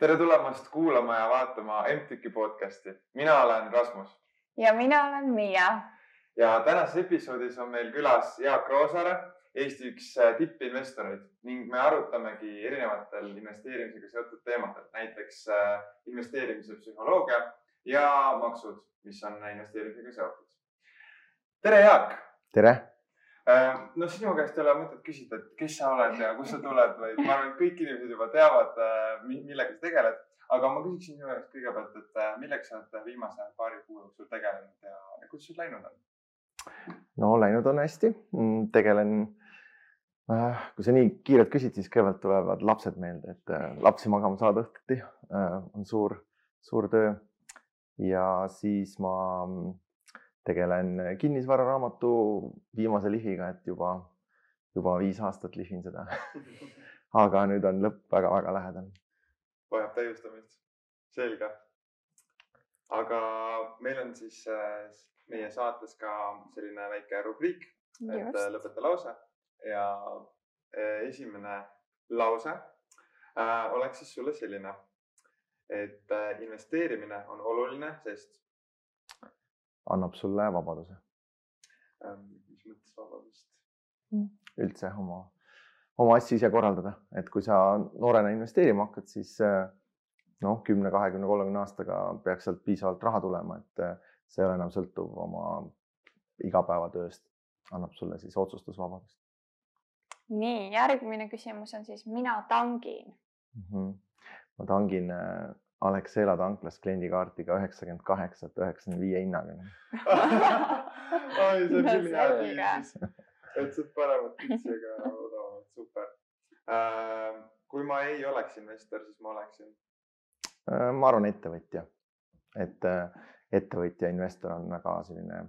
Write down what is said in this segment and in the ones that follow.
tere tulemast kuulama ja vaatama MTÜK podcasti. mina olen Rasmus. ja mina olen Miia. ja tänases episoodis on meil külas Jaak Roosaare, Eesti üks äh, tippinvestoreid ning me arutamegi erinevatel investeerimisega seotud teemadel, näiteks äh, investeerimise psühholoogia ja maksud, mis on investeerimisega seotud. tere, Jaak. tere no sinu käest ei ole mõtet küsida, et kes sa oled ja kust sa tuled, vaid ma arvan, et kõik inimesed juba teavad, äh, millega sa tegeled. aga ma küsiksin sinu käest kõigepealt, et äh, millega sa oled viimase paari kuu jooksul tegelenud ja, ja kuidas sul läinud on? no läinud on hästi, mm, tegelen. kui sa nii kiirelt küsid, siis kõigepealt tulevad lapsed meelde, et lapsi magama saada õhtuti on suur, suur töö. ja siis ma mm, tegelen kinnisvararaamatu viimase lihviga, et juba, juba viis aastat lihvin seda aga nüüd on lõpp väga-väga lähedal. vajab täiustamist, selge. aga meil on siis äh, meie saates ka selline väike rubriik, et Just. Äh, lõpeta lause ja äh, esimene lause oleks siis sulle selline, et investeerimine on oluline, sest annab sulle vabaduse ähm,. mis mõttes vabadust mm.? üldse oma, oma asju ise korraldada, et kui sa noorena investeerima hakkad, siis äh, noh, kümne, kahekümne, kolmekümne aastaga peaks sealt piisavalt raha tulema, et äh, see ei ole enam sõltuv oma igapäevatööst, annab sulle siis otsustusvabadust. nii, järgmine küsimus on siis mina tangin mm. -hmm. ma tangin äh, Alexela tanklas kliendikaardiga üheksakümmend kaheksat, üheksakümne viie hinnaga. Oi, see on küll hea tiim siis, et saab paremat pitsi, aga odavamalt, super. Äh,. kui ma ei oleks investor, siis ma oleksin? Äh,? ma arvan, ettevõtja, et äh, ettevõtja, investor on väga selline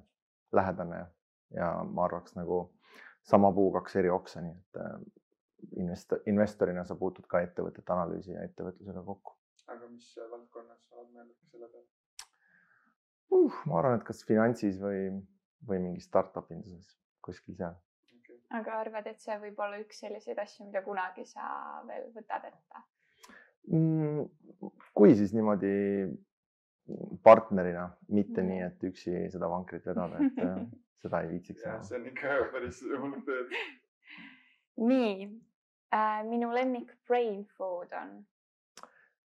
lähedane ja ma arvaks nagu sama puu kaks eri oksa, nii et äh, investor, investorina sa puutud ka ettevõtete analüüsi ja ettevõtlusega kokku aga mis valdkonnas sa oled mõelnud selle peale uh,? ma arvan, et kas finantsis või, või mingi startup induses, kuskil seal okay.. aga arvad, et see võib olla üks selliseid asju, mida kunagi sa veel võtad ette mm,? kui, siis niimoodi partnerina, mitte mm. nii, et üksi seda vankrit vedada, et äh, seda ei viitsiks teha. see on ikka päris hull tööd. nii äh,, minu lemmik brain food on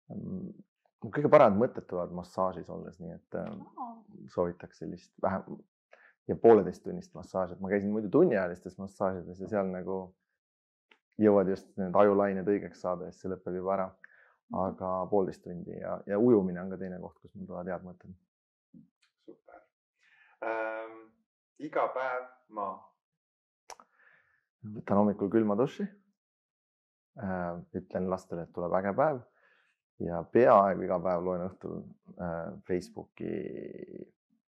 kõige paremad mõtted tulevad massaažis olles, nii et oh. soovitaks sellist vähem ja pooleteisttunnist massaaži, et ma käisin muidu tunniajalistes massaažides ja seal nagu jõuad just need ajulained õigeks saada ja siis see lõpeb juba ära. Mhm. aga poolteist tundi ja, ja ujumine on ka teine koht, kus mul tulevad head mõtted. super ähm,. iga päev ma. võtan hommikul külma duši äh,. ütlen lastele, et tuleb äge päev ja peaaegu iga päev loen õhtul äh, Facebooki,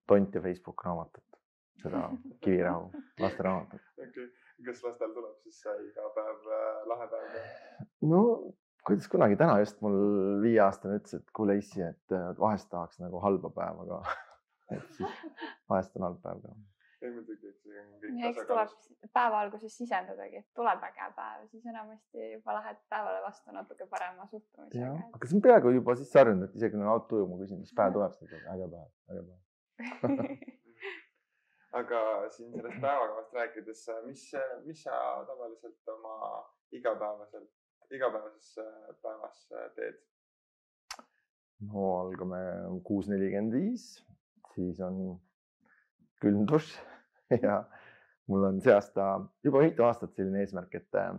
Tont ja Facebook raamatut, seda Kivirahu lasteraamatut. okay., kas lastel tuleb siis iga päev äh, lahe päev ka? no kuidas kunagi, täna just mul viieaastane ütles, et kuule issi, et vahest tahaks nagu halba päeva ka et siis vahest on halb päev ka ei muidugi, et see on kõik ja eks tuleb päeva alguses sisendadagi, et tuleb äge päev, siis enamasti juba lähed päevale vastu natuke parema suhtumisega. aga see on peaaegu juba siis harjunud, et isegi kui on autojuht, ma küsin, mis päev tuleb, siis ta ütleb äge päev, äge päev aga siin sellest päevakavast rääkides, mis, mis sa tavaliselt oma igapäevaselt, igapäevases päevas teed? no algame kuus nelikümmend viis, siis on külm dušš ja mul on see aasta juba mitu aastat selline eesmärk, et äh,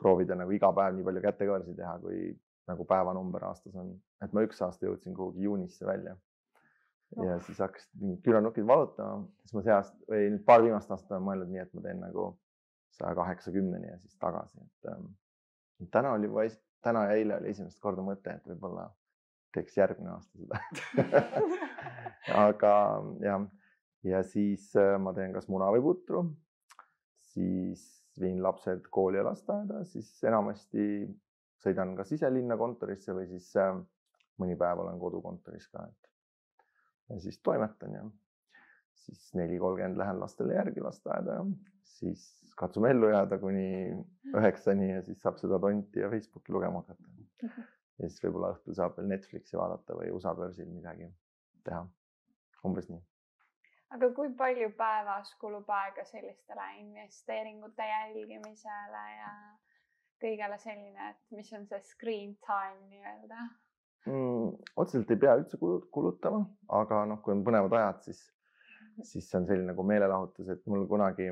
proovida nagu iga päev nii palju kätekõversi teha, kui nagu päevanumber aastas on, et ma üks aasta jõudsin kuhugi juunisse välja. ja oh. siis hakkasid mingid küünarnukid valutama, siis ma see aasta või nüüd paar viimast aastat olen mõelnud nii, et ma teen nagu saja kaheksakümneni ja siis tagasi, et ähm, täna oli juba, täna ja eile oli esimest korda mõte, et võib-olla teeks järgmine aasta seda. Aga jah ja siis äh, ma teen kas muna või putru, siis viin lapsed kooli ja lasteaeda, siis enamasti sõidan kas ise linna kontorisse või siis äh, mõni päev olen kodukontoris ka, et ja siis toimetan ja siis neli kolmkümmend lähen lastele järgi lasteaeda ja siis katsume ellu jääda kuni üheksani ja siis saab seda tonti ja Facebooki lugema hakata. ja siis võib-olla õhtul saab veel Netflixi vaadata või USA börsil midagi teha. umbes nii. Aga kui palju päevas kulub aega sellistele investeeringute jälgimisele ja kõigele selline, et mis on see screen time nii-öelda mm,? otseselt ei pea üldse kulutama, aga noh, kui on põnevad ajad, siis, siis see on selline nagu meelelahutus, et mul kunagi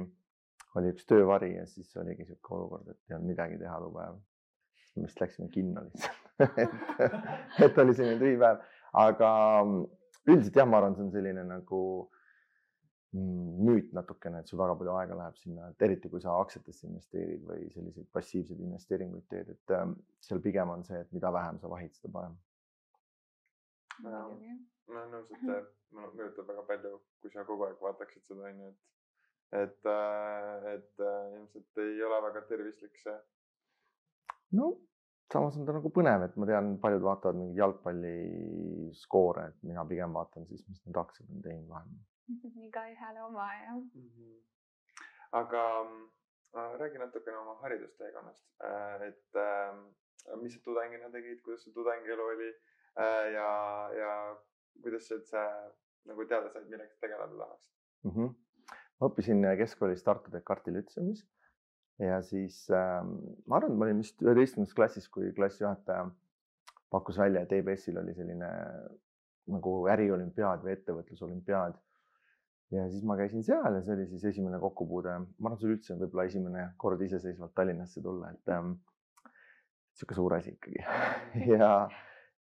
oli üks töövari ja siis oligi niisugune olukord, et ei olnud midagi teha too päev. me vist läksime kinno lihtsalt et, et oli selline tühi päev, aga üldiselt jah, ma arvan, see on selline nagu mm, müüt natukene, et sul väga palju aega läheb sinna, et eriti kui sa aktsiatesse investeerid või selliseid passiivseid investeeringuid teed, et ähm, seal pigem on see, et mida vähem sa vahid, seda parem. ma olen nõus, et mõjutab väga palju, kui sa kogu aeg vaataksid seda onju, et et, äh, et äh, ilmselt ei ole väga tervislik see. no samas on ta nagu põnev, et ma tean, paljud vaatavad mingeid jalgpalliskoore, et mina pigem vaatan siis, mis need aktsiad on teinud vahepeal. igaühele oma jah mm. -hmm. aga äh, räägi natukene oma haridusteekonnast, äh, et äh, mis sa tudengina tegid, kuidas su tudengielu oli äh, ja, ja kuidas sa üldse nagu teada said, millega sa tegeleda tahaksid mm? -hmm ma õppisin keskkoolis Tartu Descartesi lütseumis ja siis äh, ma arvan, et ma olin vist üheteistkümnendas klassis, kui klassijuhataja pakkus välja, et EBS-il oli selline nagu äriolümpiaad või ettevõtlusolümpiaad. Ja siis ma käisin seal ja see oli siis esimene kokkupuude, ma arvan, see oli üldse võib-olla esimene kord iseseisvalt Tallinnasse tulla, et ähm, sihuke suur asi ikkagi ja,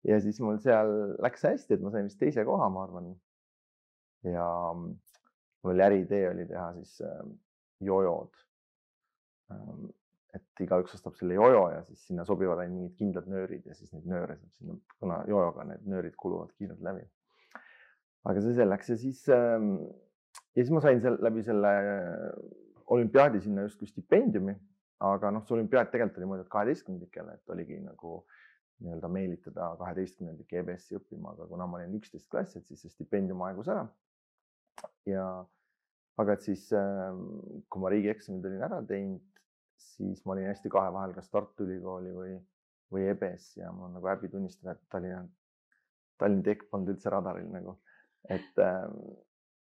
ja siis mul seal läks hästi, et ma sain vist teise koha, ma arvan. ja mul oli äriidee oli teha siis äh, jojod ähm,. et igaüks ostab selle jojo ja siis sinna sobivad ainult mingid kindlad nöörid ja siis neid nööre saab sinna, kuna jojoga need nöörid kuluvad kiirelt läbi. aga see selleks ja siis ähm,, ja siis ma sain seal läbi selle olümpiaadi sinna justkui stipendiumi, aga noh, see olümpiaad tegelikult oli mõeldud kaheteistkümnendikele, et oligi nagu nii-öelda meelitada kaheteistkümnendik EBS-i õppima, aga kuna ma olin üksteist klass, et siis see stipendium aegus ära. Ja aga et siis, ähm, kui ma riigieksamid olin ära teinud, siis ma olin hästi kahe vahel, kas Tartu Ülikooli või, või EBS ja mul on nagu häbi tunnistada, et Tallinna, Tallinn Tech polnud üldse radaril nagu, et, ähm,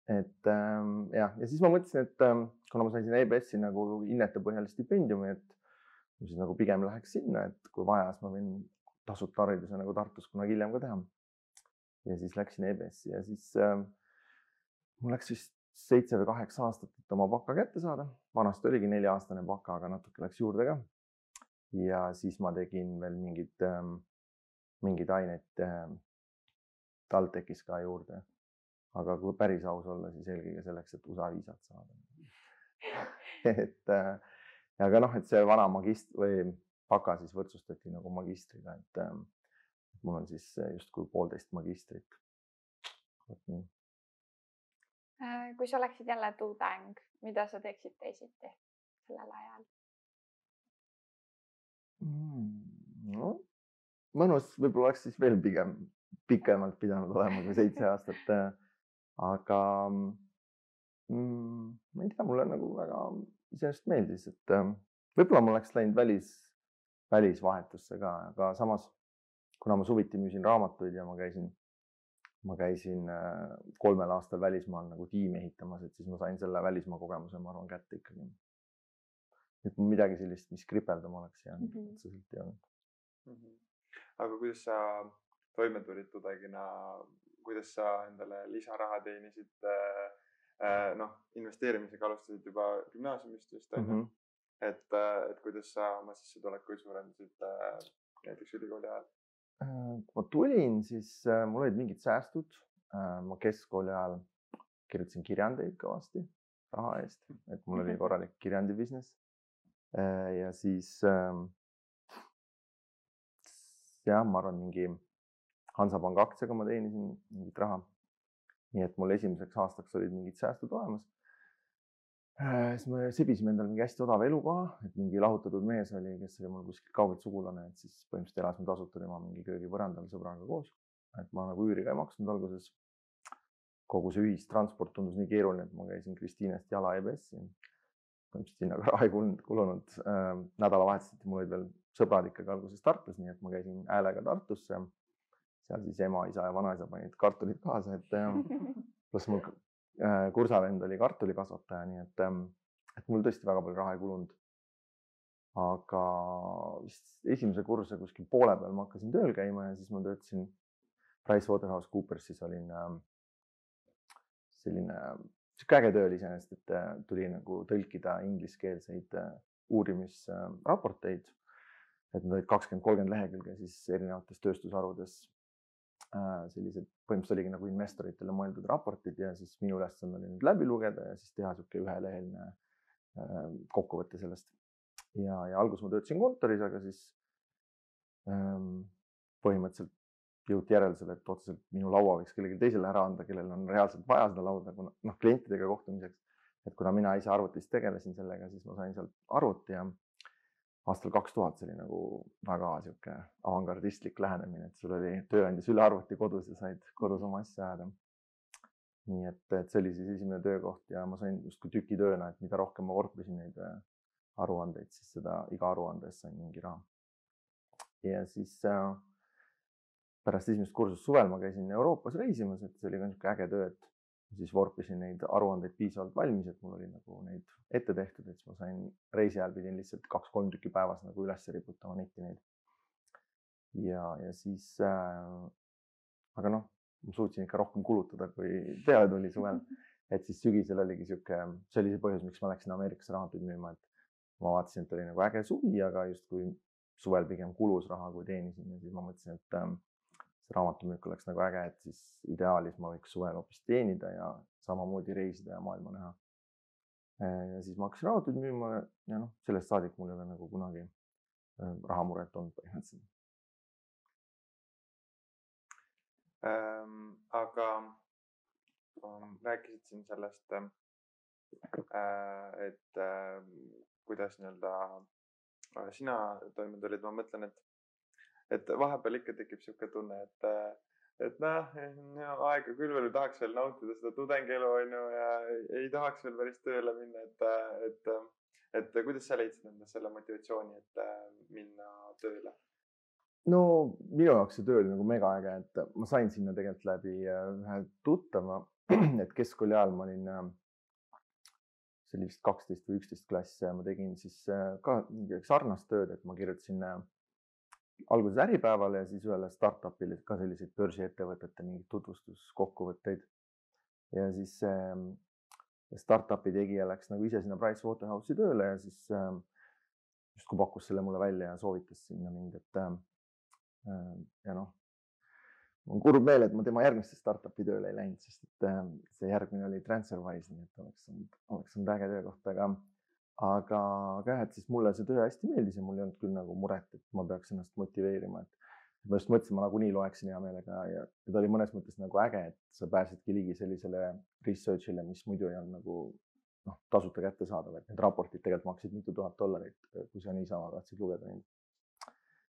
et ähm, jah, ja siis ma mõtlesin, et kuna ma sain sinna EBS-i nagu hinnete põhjal stipendiumi, et siis nagu pigem läheks sinna, et kui vaja, siis ma võin tasuta hariduse nagu Tartus kunagi hiljem ka teha. ja siis läksin EBS-i ja siis äh, mul läks vist seitse või kaheksa aastat, et oma baka kätte saada. vanasti oligi nelja-aastane baka, aga natuke läks juurde ka. ja siis ma tegin veel mingeid, ähm, mingeid aineid ähm, TalTechis ka juurde. Aga kui päris aus olla, siis eelkõige selleks, et USA viisat saada et äh, aga noh, et see vana magist- või baka siis võrdsustati nagu magistriga, et ähm, mul on siis justkui poolteist magistrit. vot nii Äh, kui sa oleksid jälle tudeng, mida sa teeksid teisiti sellel ajal mm,? no mõnus, võib-olla oleks siis veel pigem pikemalt pidanud olema kui seitse aastat. Aga mm, ma ei tea, mulle nagu väga iseenesest meeldis, et äh, võib-olla ma oleks läinud välis, välisvahetusse ka, aga samas kuna ma suviti müüsin raamatuid ja ma käisin ma käisin äh, kolmel aastal välismaal nagu tiimi ehitamas, et siis ma sain selle välismaa kogemuse, ma arvan, kätte ikkagi. et midagi sellist, mis kripeldama oleks jäänud mm -hmm. otseselt ei olnud mm. -hmm. aga kuidas sa toime tulid tudengina, kuidas sa endale lisaraha teenisid? Äh, äh, noh, investeerimisega alustasid juba gümnaasiumist vist on ju -hmm., et, et kuidas sa oma sissetulekuid suurendasid näiteks ülikooli ajal? Äh, kui ma tulin, siis äh, mul olid mingid säästud. Äh, ma keskkooli ajal kirjutasin kirjandeid kõvasti raha eest, et mul oli korralik kirjandi business. ja siis ähm, jah, ma arvan, mingi Hansapanga aktsiaga ma teenisin mingit raha. nii et mul esimeseks aastaks olid mingid säästud olemas Äh, siis me sebisime endale mingi hästi odava elukoha, et mingi lahutatud mees oli, kes oli mul kuskilt kaugelt sugulane, et siis põhimõtteliselt elasime tasuta tema mingi köögipõrandal sõbraga koos. et ma nagu üüri ka ei maksnud alguses. kogu see ühistransport tundus nii keeruline, et ma käisin Kristiinest jala EBS-i. põhimõtteliselt sinna ka raha ei kulunud, kulunud äh,. nädalavahetuseti mul olid veel sõbrad ikkagi alguses Tartus, nii et ma käisin häälega Tartusse. Seal siis ema, isa ja vanaisa panid kartulid kaasa, et pluss mul äh, kursavend oli kartulikasvataja, nii et, ähm, et mul tõesti väga palju raha ei kulunud. aga vist esimese kursuse kuskil poole peal ma hakkasin tööl käima ja siis ma töötasin PricewaterhouseCoopersis olin äh, selline sihuke äge töö oli iseenesest, et äh, tuli nagu tõlkida ingliskeelseid äh, uurimisraporteid. et need olid kakskümmend, kolmkümmend lehekülge siis erinevates tööstusharudes. Sellised, põhimõtteliselt oligi nagu investoritele mõeldud raportid ja siis minu ülesanne oli nüüd läbi lugeda ja siis teha sihuke üheleheline kokkuvõte sellest. ja, ja alguses ma töötasin kontoris, aga siis ähm, põhimõtteliselt jõuti järeldusele, et otseselt minu laua võiks kellelegi teisele ära anda, kellel on reaalselt vaja seda lauda, kuna noh, klientidega kohtumiseks. et kuna mina ise arvutis tegelesin sellega, siis ma sain sealt arvuti ja aastal kaks tuhat see oli nagu väga sihuke avangardistlik lähenemine, et sul oli tööandja sülearvuti kodus ja said kodus oma asja ajada. nii et, et see oli siis esimene töökoht ja ma sain justkui tükitööna, et mida rohkem ma vorpisin neid äh, aruandeid, siis seda iga aruande eest sain mingi raha. ja siis äh, pärast esimest kursust suvel ma käisin Euroopas reisimas, et see oli ka niisugune äge töö, et siis vorpisin neid aruandeid piisavalt valmis, et mul oli nagu neid ette tehtud, et siis ma sain reisi ajal pidin lihtsalt kaks-kolm tükki päevas nagu üles riputama netti neid. ja, ja siis äh,, aga noh, ma suutsin ikka rohkem kulutada, kui peale tuli suvel. et siis sügisel oligi sihuke, see oli see põhjus, miks ma läksin Ameerikasse raamatuid müüma, et ma vaatasin, et oli nagu äge suvi, aga justkui suvel pigem kulus raha, kui teenisin ja siis ma mõtlesin, et äh, see raamatumüük oleks nagu äge, et siis ideaalis ma võiks suvel hoopis teenida ja samamoodi reisida ja maailma näha. ja siis ma hakkasin raamatuid müüma ja noh, sellest saadik mul ei ole nagu kunagi äh, rahamuret olnud põhimõtteliselt ähm,. aga um, rääkisid siin sellest äh,, et äh, kuidas nii-öelda äh, sina toime tulid, ma mõtlen, et et vahepeal ikka tekib sihuke tunne, et, et noh, aega küll veel tahaks veel nautida seda tudengielu on ju ja ei, tahaks veel päris tööle minna, et, et, et kuidas sa leidsid endas selle motivatsiooni, et minna tööle? no minu jaoks see töö oli nagu mega äge, et ma sain sinna tegelikult läbi äh, ühe tuttava, et keskkooli ajal ma olin, äh, see oli vist kaksteist või üksteist klass ja ma tegin siis äh, ka sarnast tööd, et ma kirjutasin alguses Äripäevale ja siis ühele startup'ile ka selliseid börsiettevõtete mingeid tutvustuskokkuvõtteid. ja siis äh, startup'i tegija läks nagu ise sinna Pricewaterhouse'i tööle ja siis äh, justkui pakkus selle mulle välja ja soovitas sinna mind, et äh, ja noh, mul on kurb meel, et ma tema järgmisse startup'i tööle ei läinud, sest et see järgmine oli Transferwise, nii et oleks olnud, oleks olnud äge töökoht, aga aga, aga jah, et siis mulle see töö hästi meeldis ja mul ei olnud küll nagu muret, et ma peaks ennast motiveerima, et ma just mõtlesin, ma nagunii loeksin hea meelega ja, ja ta oli mõnes mõttes nagu äge, et sa pääsedki ligi sellisele research'ile, mis muidu ei olnud nagu noh, tasuta kättesaadav, et need raportid tegelikult maksid mitu tuhat dollarit, kui sa niisama tahtsid lugeda neid.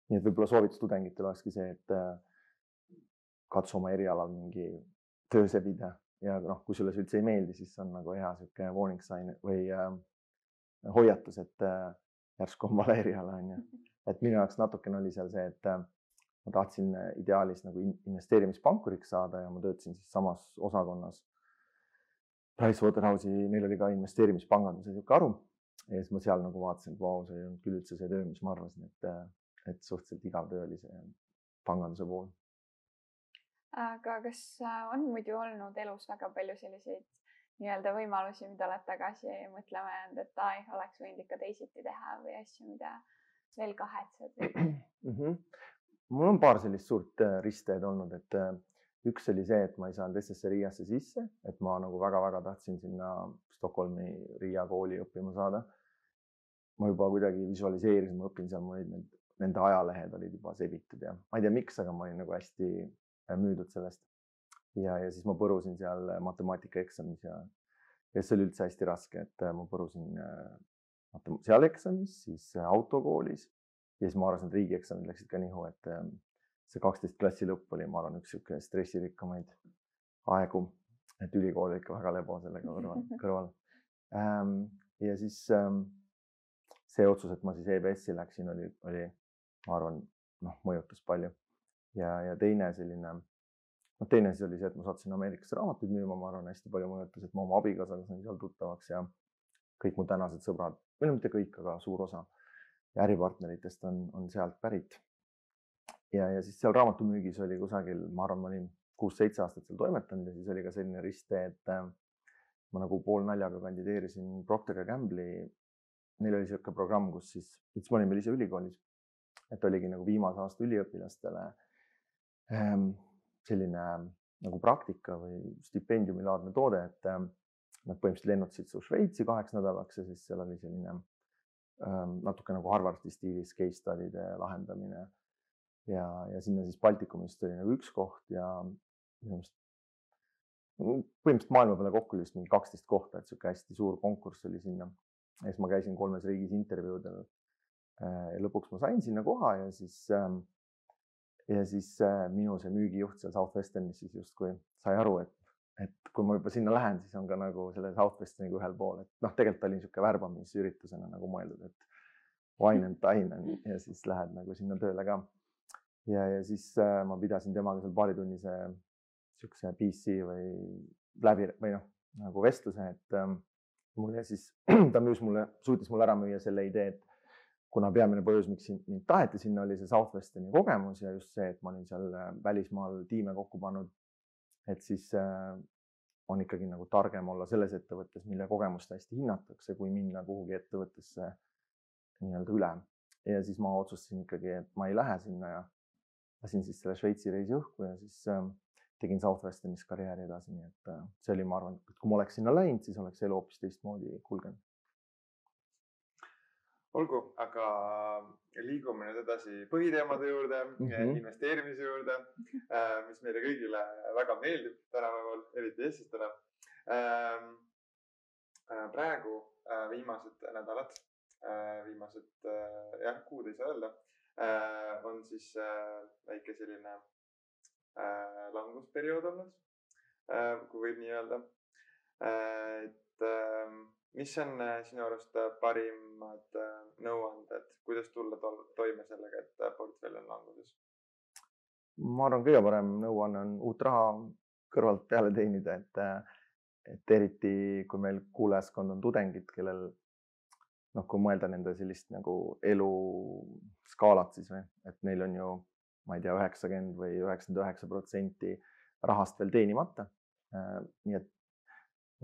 nii et võib-olla soovitus tudengitele olekski see, et äh, katsu oma erialal mingi töö sebida ja noh, kui sulle see üldse ei meeldi, siis see on nagu hea sihuke warning sign või äh, hoiatus, et äh, järsku on vale eriala, on ju. et minu jaoks natukene oli seal see, et äh, ma tahtsin äh, ideaalis nagu investeerimispankuriks saada ja ma töötasin siis samas osakonnas. Pricewaterhouse'i, neil oli ka investeerimispanganduse niisugune haru ja siis ma seal nagu vaatasin, et vau, see ei olnud küll üldse see töö, mis ma arvasin, et, et suhteliselt igav töö oli see panganduse pool. aga kas on muidu olnud elus väga palju selliseid nii-öelda võimalusi, mida oled tagasi mõtlema jäänud, et ai, oleks võinud ikka teisiti teha või asju, mida veel kahetsed mm? -hmm. mul on paar sellist suurt äh, ristteed olnud, et äh, üks oli see, et ma ei saanud SSRIA-sse sisse, et ma nagu väga-väga tahtsin sinna Stockholmi Riia kooli õppima saada. ma juba kuidagi visualiseerisin, ma õpin seal, mul olid need, nende ajalehed olid juba sebitud ja ma ei tea, miks, aga ma olin nagu hästi äh, müüdud sellest ja, ja siis ma põrusin seal matemaatikaeksamis ja, ja see oli üldse hästi raske, et äh, ma põrusin äh, seal eksamis, siis äh, autokoolis ja siis ma arvasin, et riigieksamid läksid ka nihu, et see kaksteist klassi lõpp oli, ma arvan, üks sihuke stressirikkamaid aegu, et ülikool oli ikka väga lebo sellega kõrval, kõrval ähm,. ja siis ähm, see otsus, et ma siis EBS-i läksin, oli, oli, ma arvan, noh, mõjutas palju. ja, ja teine selline, noh, teine siis oli see, et ma sattusin Ameerikasse raamatuid müüma, ma arvan, hästi palju mõjutas, et ma oma abikaasaga sain seal tuttavaks ja kõik mu tänased sõbrad, või no mitte kõik, aga suur osa äripartneritest on, on sealt pärit. ja, ja siis seal raamatumüügis oli kusagil, ma arvan, ma olin kuus-seitse aastat seal toimetanud ja siis oli ka selline risttee, et äh, ma nagu poolnaljaga kandideerisin Procter ja Gamble'i. Neil oli niisugune programm, kus siis, siis ma olin veel ise ülikoolis, et oligi nagu viimase aasta üliõpilastele ähm, selline nagu praktika või stipendiumilaadne toode, et ähm, nad põhimõtteliselt lennutasid su Šveitsi kaheks nädalaks ja siis seal oli selline ähm, natuke nagu Harvardi stiilis case study'de lahendamine. ja, ja sinna siis Baltikumist oli nagu üks koht ja minu meelest põhimõtteliselt maailma peale kokku oli vist mingi kaksteist kohta, et sihuke hästi suur konkurss oli sinna. ja siis ma käisin kolmes riigis intervjuudel. Äh, lõpuks ma sain sinna koha ja siis, ähm, ja siis äh, minu see müügijuht seal Southwesternis siis justkui sai aru, et, et kui ma juba sinna lähen, siis on ka nagu selle Southwesterniga ühel pool, et noh, tegelikult oli niisugune värbamisüritusena nagu mõeldud, et wine and dine on ja siis lähed nagu sinna tööle ka. ja, ja siis äh, ma pidasin temaga seal paaritunnise niisuguse PC või läbi või noh, nagu vestluse, et ähm, mulle siis, ta müüs mulle, suutis mulle ära müüa selle idee, et kuna peamine põhjus, miks mind taheti sinna, oli see Southwesterni kogemus ja just see, et ma olin seal äh, välismaal tiime kokku pannud. et siis äh, on ikkagi nagu targem olla selles ettevõttes, mille kogemust hästi hinnatakse, kui minna kuhugi ettevõttesse nii-öelda üle. ja siis ma otsustasin ikkagi, et ma ei lähe sinna ja lasin siis selle Šveitsi reisi õhku ja siis äh, tegin Southwesternis karjääri edasi, nii et see oli, ma arvan, et kui ma oleks sinna läinud, siis oleks elu hoopis teistmoodi kulgenud. Olgu, aga liigume nüüd edasi põhiteemade juurde mm, -hmm. investeerimise juurde, äh, mis meile kõigile väga meeldib tänapäeval, eriti eestlastele. Ähm, äh, praegu viimased nädalad, viimased jah, kuud ei saa öelda, on siis väike selline äh, langusperiood olnud äh,, kui võib nii öelda äh,. et äh, mis on äh, sinu arust äh, parimad äh, nõuanded, kuidas tulla to toime sellega, et portfell on languses? ma arvan, kõige parem nõuanne on uut raha kõrvalt peale teenida, et, et eriti kui meil kuulajaskond on tudengid, kellel noh, kui mõelda nende sellist nagu eluskaalat siis või, et neil on ju ma ei tea, üheksakümmend või üheksakümmend üheksa protsenti rahast veel teenimata. Nii et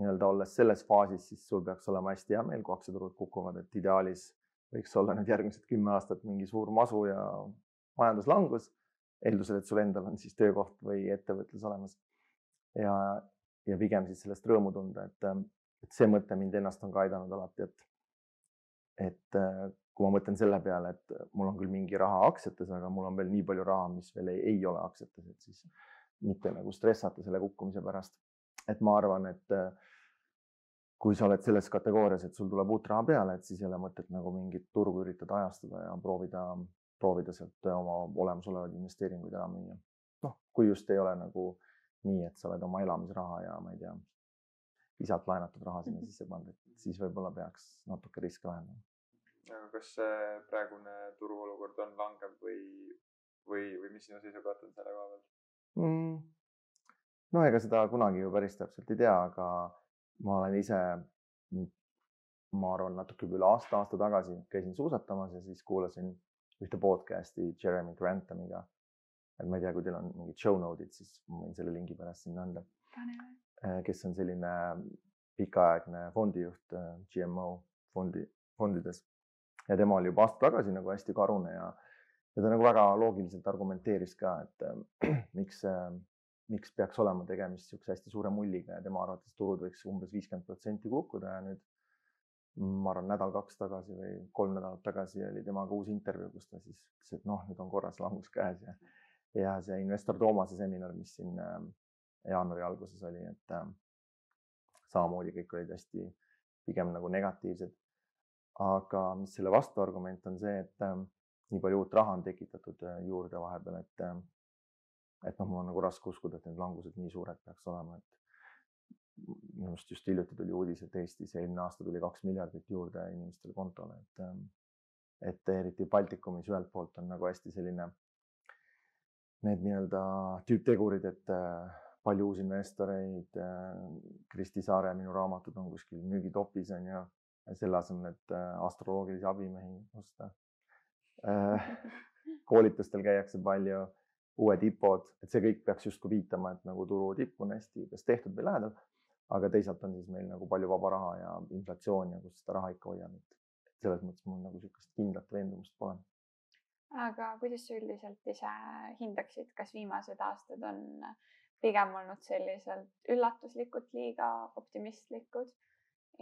nii-öelda olles selles faasis, siis sul peaks olema hästi hea meel, kui aktsiaturud kukuvad, et ideaalis võiks olla nüüd järgmised kümme aastat mingi suur masu ja majanduslangus. eeldusel, et sul endal on siis töökoht või ettevõtlus olemas. ja, ja pigem siis sellest rõõmu tunda, et, et see mõte mind ennast on ka aidanud alati, et, et kui ma mõtlen selle peale, et mul on küll mingi raha aktsiates, aga mul on veel nii palju raha, mis veel ei, ei ole aktsiates, et siis mitte nagu stressata selle kukkumise pärast. Et ma arvan, et kui sa oled selles kategoorias, et sul tuleb uut raha peale, et siis ei ole mõtet nagu mingit turgu üritada ajastada ja proovida, proovida sealt oma olemasolevaid investeeringuid ära müüa. noh, kui just ei ole nagu nii, et sa oled oma elamisraha ja ma ei tea, isalt laenatud raha sinna mhm. sisse pannud, et siis võib-olla peaks natuke riske vähendama aga kas see praegune turuolukord on langev või, või, või mis sinu seisukoht on selle koha pealt mm.? No ega seda kunagi ju päris täpselt ei tea, aga ma olen ise, ma arvan, natuke üle aasta, aasta tagasi käisin suusatamas ja siis kuulasin ühte podcast'i Jeremy Granthamiga. et ma ei tea, kui teil on mingid show node'id, siis ma võin selle lingi pärast sinna anda. Äh, kes on selline pikaaegne fondijuht äh, GMO fondi, fondides ja tema oli juba aasta tagasi nagu hästi karune ja, ja ta nagu väga loogiliselt argumenteeris ka, et äh, miks äh,, miks peaks olema tegemist niisuguse hästi suure mulliga ja tema arvates turud võiks umbes viiskümmend protsenti kukkuda ja nüüd ma arvan, nädal-kaks tagasi või kolm nädalat tagasi oli temaga uus intervjuu, kus ta siis ütles, et noh, nüüd on korras langus käes ja, ja see investor Toomase seminar, mis siin äh, jaanuari alguses oli, et äh, samamoodi kõik olid hästi pigem nagu negatiivsed. Aga mis selle vastuargument on see, et äh, nii palju uut raha on tekitatud juurde vahepeal, et et noh, mul on nagu raske uskuda, et need langused nii suured peaks olema, et minu arust just hiljuti tuli uudis, et Eestis eelmine aasta tuli kaks miljardit juurde inimestele kontole, et, ähm, et eriti Baltikumis ühelt poolt on nagu hästi selline need nii-öelda tüüptegurid, et äh, palju uusi investoreid. Äh, Kristi Saare minu raamatud on kuskil müügitopis on ju, selle asemel, et äh, astroloogilisi abimehi osta. koolitustel käiakse palju, uued IPO-d, et see kõik peaks justkui viitama, et nagu turu tipp on hästi kas tehtud või lähedal aga teisalt on siis meil nagu palju vaba raha ja inflatsioon ja kust seda raha ikka hoiab, et selles mõttes mul nagu niisugust kindlat veendumust pole. aga kuidas sa üldiselt ise hindaksid, kas viimased aastad on pigem olnud selliselt üllatuslikult liiga optimistlikud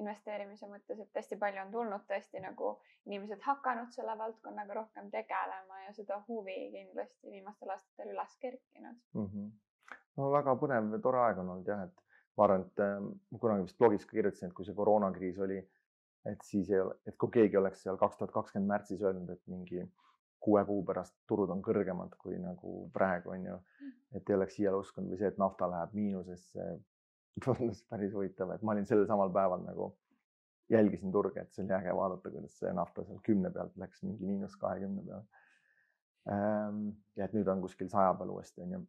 investeerimise mõttes, et hästi palju on tulnud tõesti nagu inimesed hakanud selle valdkonnaga rohkem tegelema ja seda huvi kindlasti viimastel aastatel üles kerkinud mm. -hmm. no väga põnev tore aeg on olnud jah, et ma arvan, et äh, ma kunagi vist blogis ka kirjutasin, et kui see koroonakriis oli, et siis, et kui keegi oleks seal kaks tuhat kakskümmend märtsis öelnud, et mingi kuue kuu pärast turud on kõrgemad kui nagu praegu on ju, et ei oleks iial uskunud või see, et nafta läheb miinusesse. Tundus päris huvitav, et ma olin sellel samal päeval nagu jälgisin turge, et see oli äge vaadata, kuidas see nafta seal kümne pealt läks mingi miinus kahekümne peale. Ehm, ja et nüüd on kuskil saja peal uuesti on ju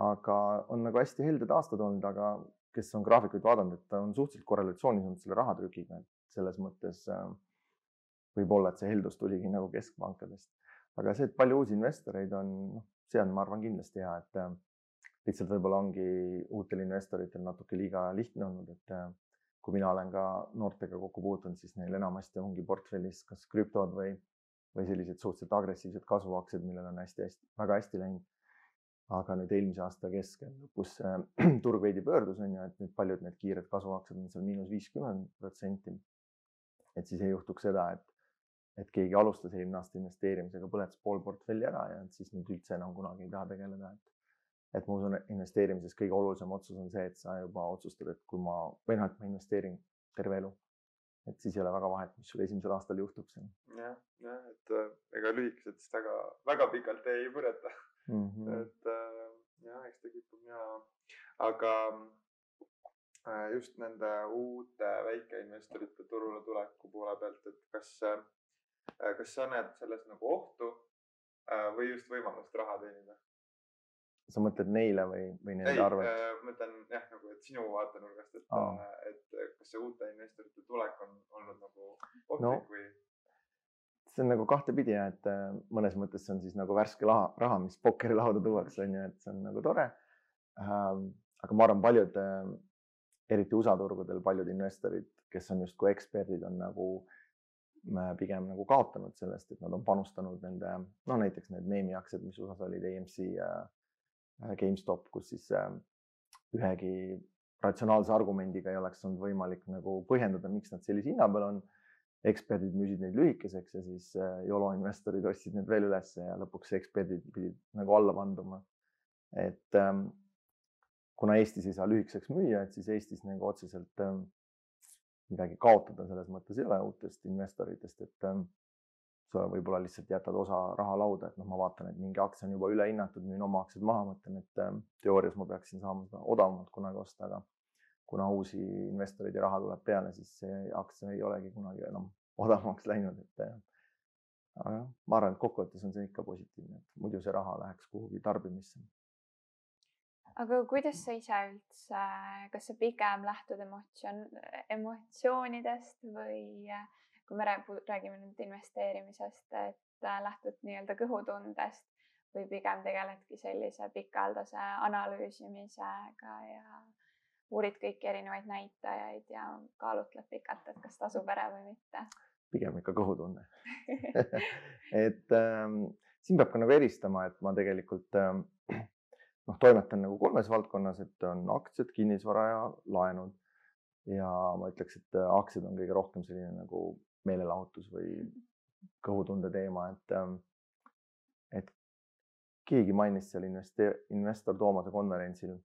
aga on nagu hästi helded aastad olnud, aga kes on graafikuid vaadanud, et ta on suhteliselt korrelatsioonis olnud selle rahatrükiga, et selles mõttes äh, võib-olla, et see heldus tuligi nagu keskpankadest. aga see, et palju uusi investoreid on, noh, see on, ma arvan, kindlasti hea, et äh, lihtsalt võib-olla ongi uutel investoritel natuke liiga lihtne olnud, et äh, kui mina olen ka noortega kokku puutunud, siis neil enamasti ongi portfellis kas krüptod või, või sellised suhteliselt agressiivsed kasvuaktsiad, millel on hästi-hästi, väga hästi läinud aga nüüd eelmise aasta keskel lõpus äh, turg veidi pöördus, on ju, et nüüd paljud need kiired kasvuaktsiad on seal miinus viiskümmend protsenti. et siis ei juhtuks seda, et, et keegi alustas eelmine aasta investeerimisega, põletas pool portfelli ära ja siis nüüd üldse enam kunagi ei taha tegeleda, et et ma usun, et investeerimises kõige olulisem otsus on see, et sa juba otsustad, et kui ma, või noh, et ma investeerin terve elu. et siis ei ole väga vahet, mis sul esimesel aastal juhtub seal. jah, jah, et äh, ega lühikeselt väga, väga pikalt ei põleta mm. -hmm. et äh, jah, eks ta kipub minema, aga äh, just nende uute väikeinvestorite turule tuleku poole pealt, et kas, kas sa näed selles nagu ohtu või just võimalust raha teenida? Sa mõtled neile või, või nende arvelt? ma mõtlen jah, nagu, et sinu vaatenurgast, et oh., et kas see uute investorite tulek on olnud nagu ohtlik no, või? see on nagu kahtepidi ja et äh, mõnes mõttes see on siis nagu värske raha, raha, mis pokkerilauda tuuakse, on ju, et see on nagu tore. Ähm, aga ma arvan, paljud, äh, eriti USA turgudel, paljud investorid, kes on justkui eksperdid, on nagu äh, pigem nagu kaotanud sellest, et nad on panustanud nende, no näiteks need meemiaktsiad, mis USA-s olid, AMC ja GameStop, kus siis ühegi ratsionaalse argumendiga ei oleks olnud võimalik nagu põhjendada, miks nad sellise hinna peal on eksperdid müüsid neid lühikeseks ja siis äh, YOLO investorid ostsid need veel ülesse ja lõpuks eksperdid pidid nagu alla vanduma. et ähm, kuna Eestis ei saa lühikeseks müüa, et siis Eestis nagu otseselt ähm, midagi kaotada selles mõttes ei ole uutest investoritest, et ähm, sa võib-olla lihtsalt jätad osa raha lauda, et noh, ma vaatan, et mingi aktsia on juba ülehinnatud, müün oma aktsiad maha, mõtlen, et ähm, teoorias ma peaksin saama seda odavamalt kunagi osta, aga kuna uusi investoreid ja raha tuleb peale, siis see aktsia ei olegi kunagi enam odavamaks läinud, et aga jah, ma arvan, et kokkuvõttes on see ikka positiivne, et muidu see raha läheks kuhugi tarbimisse. aga kuidas sa ise üldse, kas sa pigem lähtud emotsioon, emotsioonidest või kui me räägime nüüd investeerimisest, et lähtud nii-öelda kõhutundest või pigem tegeledki sellise pikaldase analüüsimisega ja uurid kõiki erinevaid näitajaid ja kaalutled pikalt, et kas tasub ära või mitte? pigem ikka kõhutunne et ähm, siin peab ka nagu eristama, et ma tegelikult ähm, noh, toimetan nagu kolmes valdkonnas, et on aktsiad, kinnisvara ja laenud. ja ma ütleks, et äh, aktsiad on kõige rohkem selline nagu meelelahutus või kõhutunde teema, et ähm, et keegi mainis seal investe-, investor Toomase konverentsil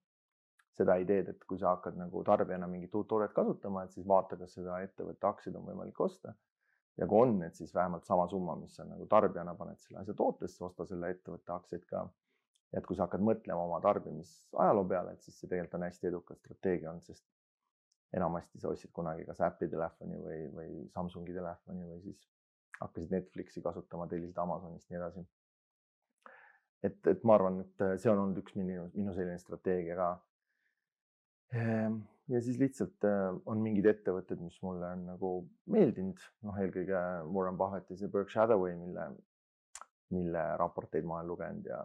seda ideed, et kui sa hakkad nagu tarbijana mingit uut toodet kasutama, et siis vaata, kas seda ettevõtte aktsiaid on võimalik osta. ja kui on, et siis vähemalt sama summa, mis sa nagu tarbijana paned selle asja tootesse, osta selle ettevõtte aktsiaid ka. et kui sa hakkad mõtlema oma tarbimisajaloo peale, et siis see tegelikult on hästi edukas strateegia olnud, sest enamasti sa ostsid kunagi kas Apple'i telefoni või, või Samsungi telefoni või siis hakkasid Netflixi kasutama, tellisid Amazonist, nii edasi. et, et ma arvan, et see on olnud üks minu, minu selline strateegia ka. Ehm, ja siis lihtsalt äh, on mingid ettevõtted, mis mulle on nagu meeldinud, noh, eelkõige Warren Buffetti see Berkshire Hathaway, mille, mille raporteid ma olen lugenud ja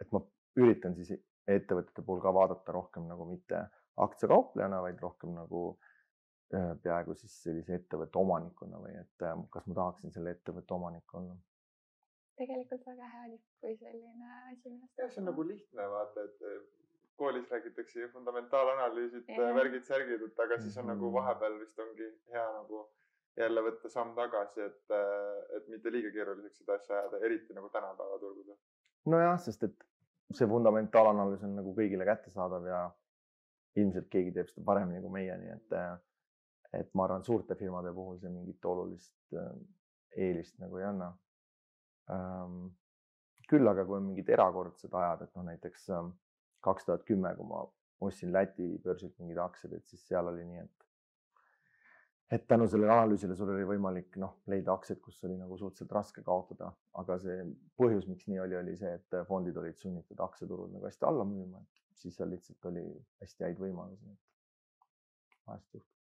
et ma üritan siis ettevõtete puhul ka vaadata rohkem nagu mitte aktsiakauplejana, vaid rohkem nagu äh, peaaegu siis sellise ettevõtte omanikuna või et äh, kas ma tahaksin selle ettevõtte omanik olla. tegelikult väga hea tipp, kui selline asi. jah, see on nagu lihtne vaata, et äh, koolis räägitakse ju fundamentaalanalüüsid yeah., värgid-särgid, et aga siis on nagu mhm. vahepeal vist ongi hea nagu jälle võtta samm tagasi, et, et mitte liiga keeruliseks seda asja ajada, eriti nagu tänapäeva turgudel. nojah, sest et see fundamentaalanalüüs on nagu kõigile kättesaadav ja ilmselt keegi teeb seda paremini kui meie, nii et, et ma arvan, suurte firmade puhul see mingit olulist äh, eelist nagu ei anna. Ähm, küll aga, kui on mingid erakordsed ajad, et noh, näiteks ähm, kaks tuhat kümme, kui ma ostsin Läti börsilt mingeid aktsiaid, et siis seal oli nii, et et tänu sellele analüüsile sul oli võimalik noh, leida aktsiaid, kus oli nagu suhteliselt raske kaotada, aga see põhjus, miks nii oli, oli see, et fondid olid sunnitud aktsiaturul nagu hästi alla müüma, et siis seal lihtsalt oli hästi häid võimalusi. vahest juhtub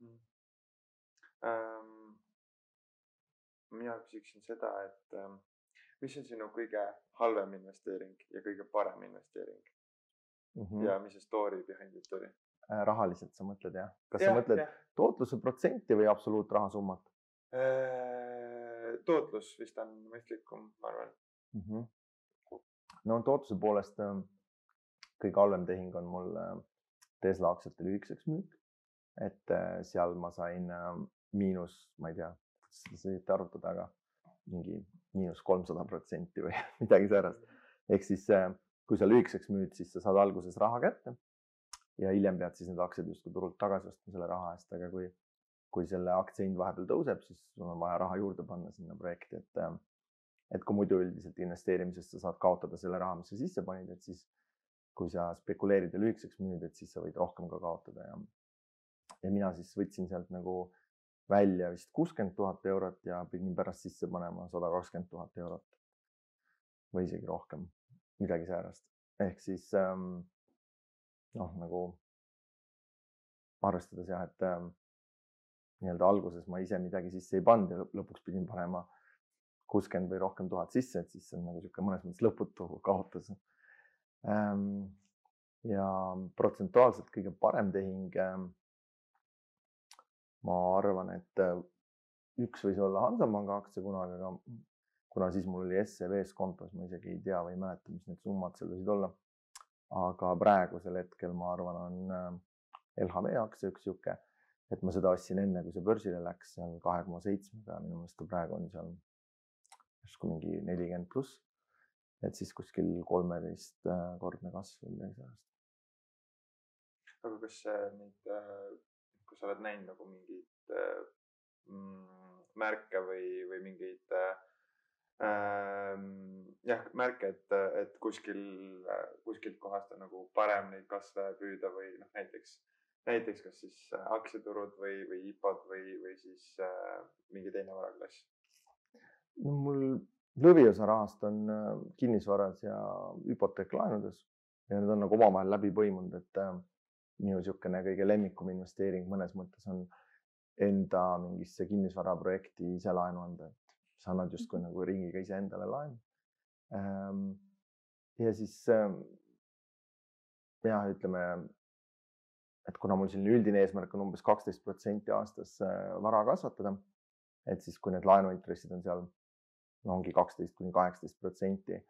mm.. Ähm, mina küsiksin seda, et ähm, mis on sinu kõige halvem investeering ja kõige parem investeering mm? -hmm. ja mis see story behind it oli? Äh, rahaliselt sa mõtled jah? kas ja, sa mõtled ja. tootluse protsenti või absoluutrahasummat? Äh, tootlus vist on mõistlikum, ma arvan mm. -hmm. no tootluse poolest ähm, kõige halvem tehing on mul äh, Tesla aktsiate lühikeseks müük. et äh, seal ma sain äh, miinus, ma ei tea, kuidas seda sõideti arvutada, aga mingi miinus kolmsada protsenti või midagi säärast. ehk siis kui sa lühikeseks müüd, siis sa saad alguses raha kätte ja hiljem pead siis need aktsiad justkui turult tagasi ostma selle raha eest, aga kui, kui selle aktsia hind vahepeal tõuseb, siis sul on vaja raha juurde panna sinna projekti, et et kui muidu üldiselt investeerimisest sa saad kaotada selle raha, mis sa sisse panid, et siis kui sa spekuleerid ja lühikeseks müüd, et siis sa võid rohkem ka kaotada ja, ja mina siis võtsin sealt nagu välja vist kuuskümmend tuhat eurot ja pidin pärast sisse panema sada kakskümmend tuhat eurot. Või isegi rohkem, midagi säärast. ehk siis ähm, noh, nagu arvestades jah, et ähm, nii-öelda alguses ma ise midagi sisse ei pannud ja lõpuks pidin panema kuuskümmend või rohkem tuhat sisse, et siis see on nagu niisugune mõnes mõttes lõputu kaotus ja protsentuaalselt kõige parem tehing. Ehm, ma arvan, et äh, üks võis olla Hansapanga aktsia kunagi, aga kuna siis mul oli SEB-s kontos, ma isegi ei tea või ei mäleta, mis need summad seal võisid olla. aga praegusel hetkel ma arvan, on äh, LHV aktsia üks sihuke, et ma seda ostsin enne, kui see börsile läks seal kahe koma seitsmega, minu meelest ta praegu on seal järsku mingi nelikümmend pluss et siis kuskil kolmeteistkordne kasv või midagi sellist. aga kas neid, kui sa oled näinud nagu mingeid mm, märke või, või mingeid ähm, jah, märke, et, et kuskil, kuskilt kohast on nagu parem neid kasve püüda või noh, näiteks, näiteks kas siis aktsiaturud või, või IPO-d või, või siis äh, mingi teine varaklass? no mul lõviosa rahast on äh, kinnisvaras ja hüpoteeklaenudes ja need on nagu omavahel läbi põimunud, et äh, minu niisugune kõige lemmikum investeering mõnes mõttes on enda mingisse kinnisvaraprojekti ise laenu anda, et sa annad justkui nagu ringiga iseendale laenu. Ähm, ja siis ähm, jah, ütleme, et kuna mul selline üldine eesmärk on umbes kaksteist protsenti aastas äh, vara kasvatada, et siis kui need laenuintressid on seal ongi kaksteist kuni kaheksateist protsenti.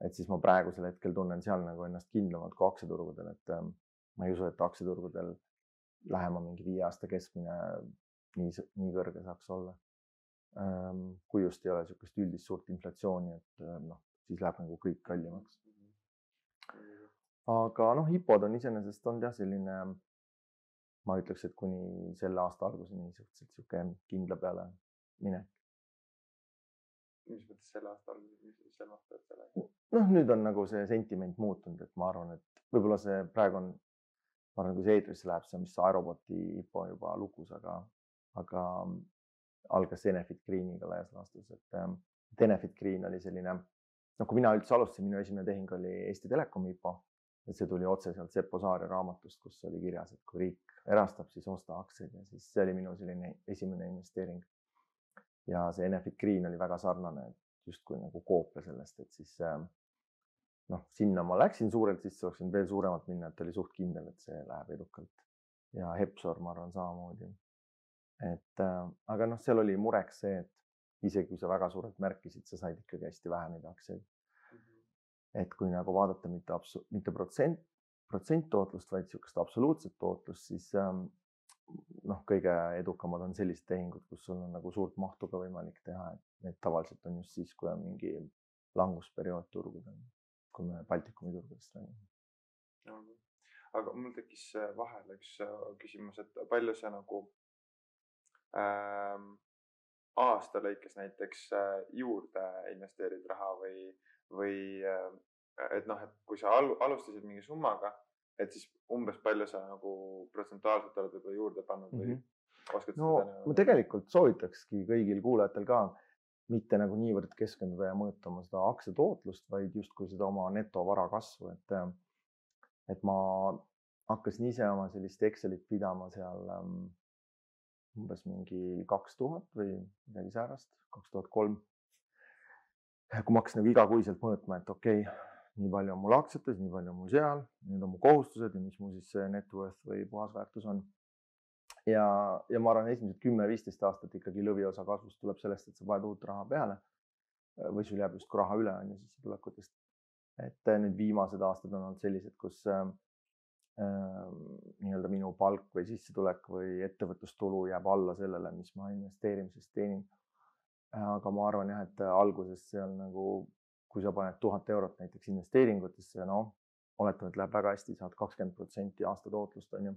et siis ma praegusel hetkel tunnen seal nagu ennast kindlamalt kui aktsiaturgudel, et ähm, ma ei usu, et aktsiaturgudel lähema mingi viie aasta keskmine nii, nii kõrge saaks olla. Ähm, kui just ei ole niisugust üldist suurt inflatsiooni, et ähm, noh, siis läheb nagu kõik kallimaks. aga noh, IPO-d on iseenesest olnud jah, selline, ma ütleks, et kuni selle aasta alguseni suhteliselt niisugune kindla peale minek mis mõttes selle aasta alguses, mis sa silmastad sellega? noh, nüüd on nagu see sentiment muutunud, et ma arvan, et võib-olla see praegu on, ma arvan, kui see eetrisse läheb, see on vist Aeroboti IPO juba lukus, aga, aga algas Enefit Greeniga laias laastus, et ähm, Enefit Green oli selline, noh, kui mina üldse alustasin, minu esimene tehing oli Eesti Telekomi IPO et see tuli otse sealt Seppo Saare raamatust, kus oli kirjas, et kui riik erastab, siis osta aktsiaid ja siis see oli minu selline esimene investeering. Ja see Enefit Green oli väga sarnane, justkui nagu koopia sellest, et siis ähm, noh, sinna ma läksin suurelt sisse, oleksin veel suuremalt minna, et oli suht kindel, et see läheb edukalt. ja Hepsor, ma arvan samamoodi. et äh, aga noh, seal oli mureks see, et isegi kui sa väga suurelt märkisid, sa said ikkagi hästi vähe neid aktsiaid et kui nagu vaadata mitte absu-, mitte protsent, protsenttootlust, vaid niisugust absoluutset tootlust, siis ähm, noh, kõige edukamad on sellised tehingud, kus sul on nagu suurt mahtu ka võimalik teha, et need tavaliselt on just siis, kui on mingi langusperiood turgudel, kui me Baltikumi turgudest räägime. aga mul tekkis äh, vahele üks äh, küsimus, et palju sa nagu ähm, aasta lõikes näiteks äh, juurde investeerid raha või või äh, et noh, et kui sa alustasid mingi summaga, et siis umbes palju sa nagu protsentuaalselt oled võib-olla juurde pannud või mm -hmm. oskad no, seda? ma tegelikult soovitakski kõigil kuulajatel ka mitte nagu niivõrd keskenduda ja mõõta oma seda aktsiatootlust, vaid justkui seda oma netovara kasvu, et, et ma hakkasin ise oma sellist Excelit pidama seal um, umbes mingi kaks tuhat või midagi säärast, kaks tuhat kolm kui ma hakkasin nagu igakuiselt mõõtma, et okei okay,, nii palju on mul aktsiates, nii palju on mul seal, need on mu kohustused ja mis mu siis see net worth või puhasväärtus on. ja, ja ma arvan, esimesed kümme-viisteist aastat ikkagi lõviosa kasvust tuleb sellest, et sa paned uut raha peale või sul jääb justkui raha üle on ju sissetulekutest. et nüüd viimased aastad on olnud sellised, kus äh, nii-öelda minu palk või sissetulek või ettevõtlustulu jääb alla sellele, mis ma investeerimisest teenin aga ma arvan jah, et alguses seal nagu, kui sa paned tuhat eurot näiteks investeeringutesse, noh, oletame, et läheb väga hästi, saad kakskümmend protsenti aastatootlust on ju,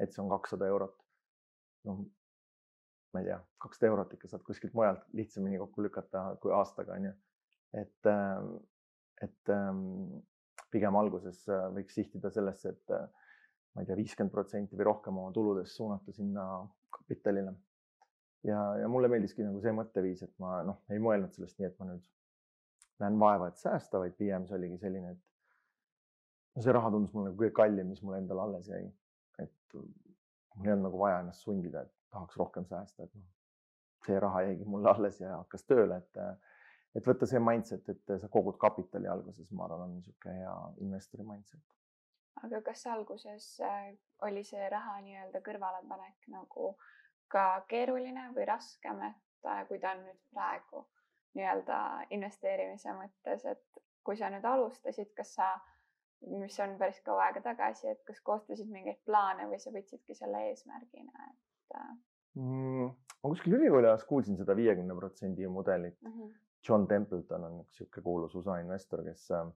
et see on kakssada eurot. noh, ma ei tea, kakssada eurot ikka saad kuskilt mujalt lihtsamini kokku lükata kui aastaga on ju. et, et pigem alguses võiks sihtida sellesse, et ma ei tea, viiskümmend protsenti või rohkem oma tuludest suunata sinna kapitalile ja, ja mulle meeldiski nagu see mõtteviis, et ma noh, ei mõelnud sellest nii, et ma nüüd näen vaeva, et säästa, vaid pigem see oligi selline, et see raha tundus mulle nagu kõige kallim, mis mul endal alles jäi. et mul ei olnud nagu vaja ennast sundida, et tahaks rohkem säästa, et noh, see raha jäigi mulle alles ja hakkas tööle, et, et võtta see mindset, et sa kogud kapitali alguses, ma arvan, on niisugune hea investori mindset. aga kas alguses äh, oli see raha nii-öelda kõrvalepanek nagu äh, ka keeruline või raskem, et äh, kui ta on nüüd praegu nii-öelda investeerimise mõttes, et kui sa nüüd alustasid, kas sa, mis on päris kaua aega tagasi, et kas koostasid mingeid plaane või sa võtsidki selle eesmärgina, et äh? mm,? ma kuskil ülikooli ajal kuulsin seda viiekümne protsendi mudelit mm. -hmm. John Templeton on üks niisugune kuulus USA investor, kes, äh,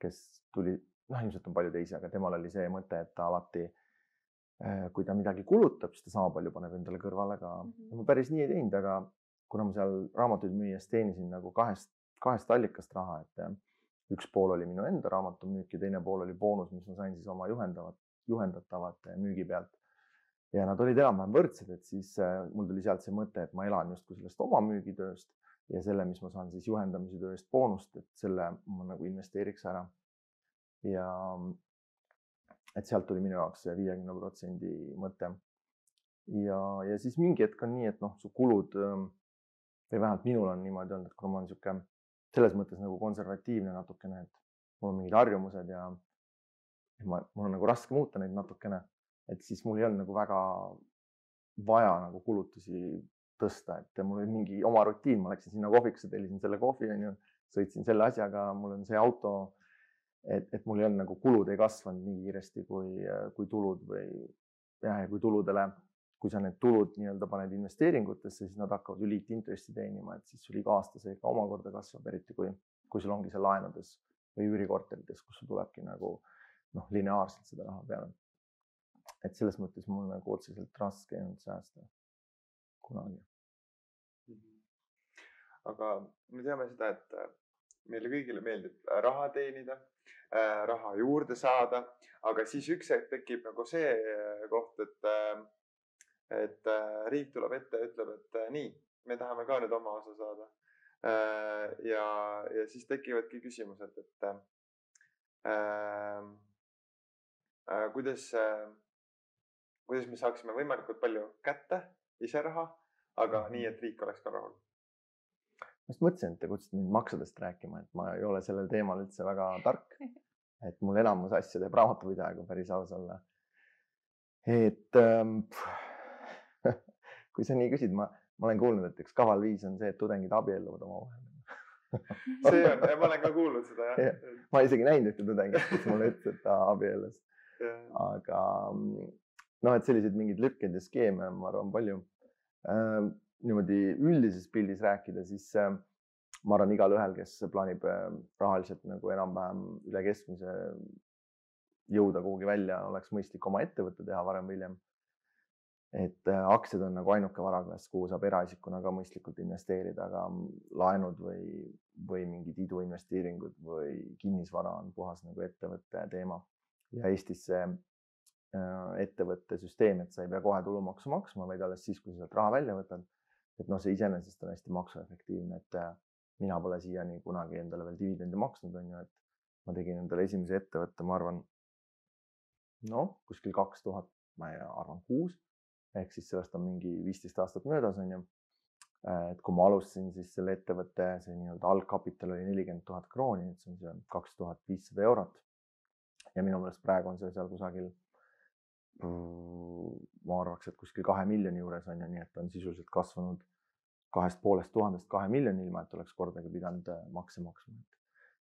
kes tuli, noh, ilmselt on palju teisi, aga temal oli see mõte, et ta alati Äh, kui ta midagi kulutab, siis ta sama palju paneb endale kõrvale ka mm. -hmm. ma päris nii ei teinud, aga kuna ma seal raamatuid müües teenisin nagu kahest, kahest allikast raha, et äh, üks pool oli minu enda raamatumüük ja teine pool oli boonus, mis ma sain siis oma juhendavat, juhendatavate müügi pealt. ja nad olid enam-vähem võrdsed, et siis äh, mul tuli sealt see mõte, et ma elan justkui sellest oma müügitööst ja selle, mis ma saan siis juhendamise töö eest boonust, et selle ma nagu investeeriks ära. ja et sealt tuli minu jaoks see viiekümne protsendi mõte. ja, ja siis mingi hetk on nii, et noh, su kulud ähm, või vähemalt minul on niimoodi olnud, et kuna ma olen niisugune selles mõttes nagu konservatiivne natukene, et mul on mingid harjumused ja ma, mul on nagu raske muuta neid natukene, et siis mul ei olnud nagu väga vaja nagu kulutusi tõsta, et mul oli mingi oma rutiin, ma läksin sinna kohvikusse, tellisin selle kohvi, onju, sõitsin selle asjaga, mul on see auto et, et mul ei olnud nagu kulud ei kasvanud nii kiiresti kui, kui tulud või jah, ja kui tuludele, kui sa need tulud nii-öelda paned investeeringutesse, siis nad hakkavad ju liitintressi teenima, et siis sul iga aasta see ka omakorda kasvab, eriti kui, kui sul ongi see laenudes või üürikorterites, kus sul tulebki nagu noh, lineaarselt seda raha peale. et selles mõttes mul nagu otseselt raske ei olnud säästa kunagi aga me teame seda, et äh, meile kõigile meeldib raha teenida, raha juurde saada, aga siis üks hetk tekib nagu see koht, et, et riik tuleb ette ja ütleb, et nii, me tahame ka nüüd oma osa saada. ja, ja siis tekivadki küsimused, et äh, äh, kuidas äh, kuidas me saaksime võimalikult palju kätte ise raha, aga nii, et riik oleks ka rahul. ma just mõtlesin, et te kutsusite mind maksudest rääkima, et ma ei ole sellel teemal üldse väga tark. et mul enamus asju teeb raamatupidaja, kui päris aus olla. et ähm, kui sa nii küsid, ma, ma olen kuulnud, et üks kaval viis on see, et tudengid abielluvad omavahel see on, ma olen ka kuulnud seda jah ja,. ma isegi näinud ühte tudengit, kes mulle ütles, et ta abiellus. aga noh, et selliseid mingeid lükkeid ja skeeme on, ma arvan, palju äh,. niimoodi üldises pildis rääkida, siis äh, ma arvan, igalühel, kes plaanib äh, rahaliselt nagu enam-vähem üle keskmise jõuda kuhugi välja, oleks mõistlik oma ettevõte teha varem või hiljem. Et äh, aktsiad on nagu ainuke varaklass, kuhu saab eraisikuna ka mõistlikult investeerida, aga laenud või, või mingid iduinvesteeringud või kinnisvara on puhas nagu ettevõtte teema ja Eestis see Äh, ettevõtte süsteem, et sa ei pea kohe tulumaksu maksma, vaid alles siis, kui sa sealt raha välja võtad. et noh, see iseenesest on hästi maksuefektiivne, et äh, mina pole siiani kunagi endale veel dividendi maksnud, on ju, et ma tegin endale esimese ettevõtte, ma arvan. noh, kuskil kaks tuhat, ma arvan kuus ehk siis sellest on mingi viisteist aastat möödas, on ju. Äh, et kui ma alustasin, siis selle ettevõtte see nii-öelda algkapital oli nelikümmend tuhat krooni, et see on see kaks tuhat viissada eurot. ja minu meelest praegu on see seal kusagil ma arvaks, et kuskil kahe miljoni juures on ju, nii et on sisuliselt kasvanud kahest poolest tuhandest kahe miljoni, ilma et oleks kordagi pidanud äh, makse maksma.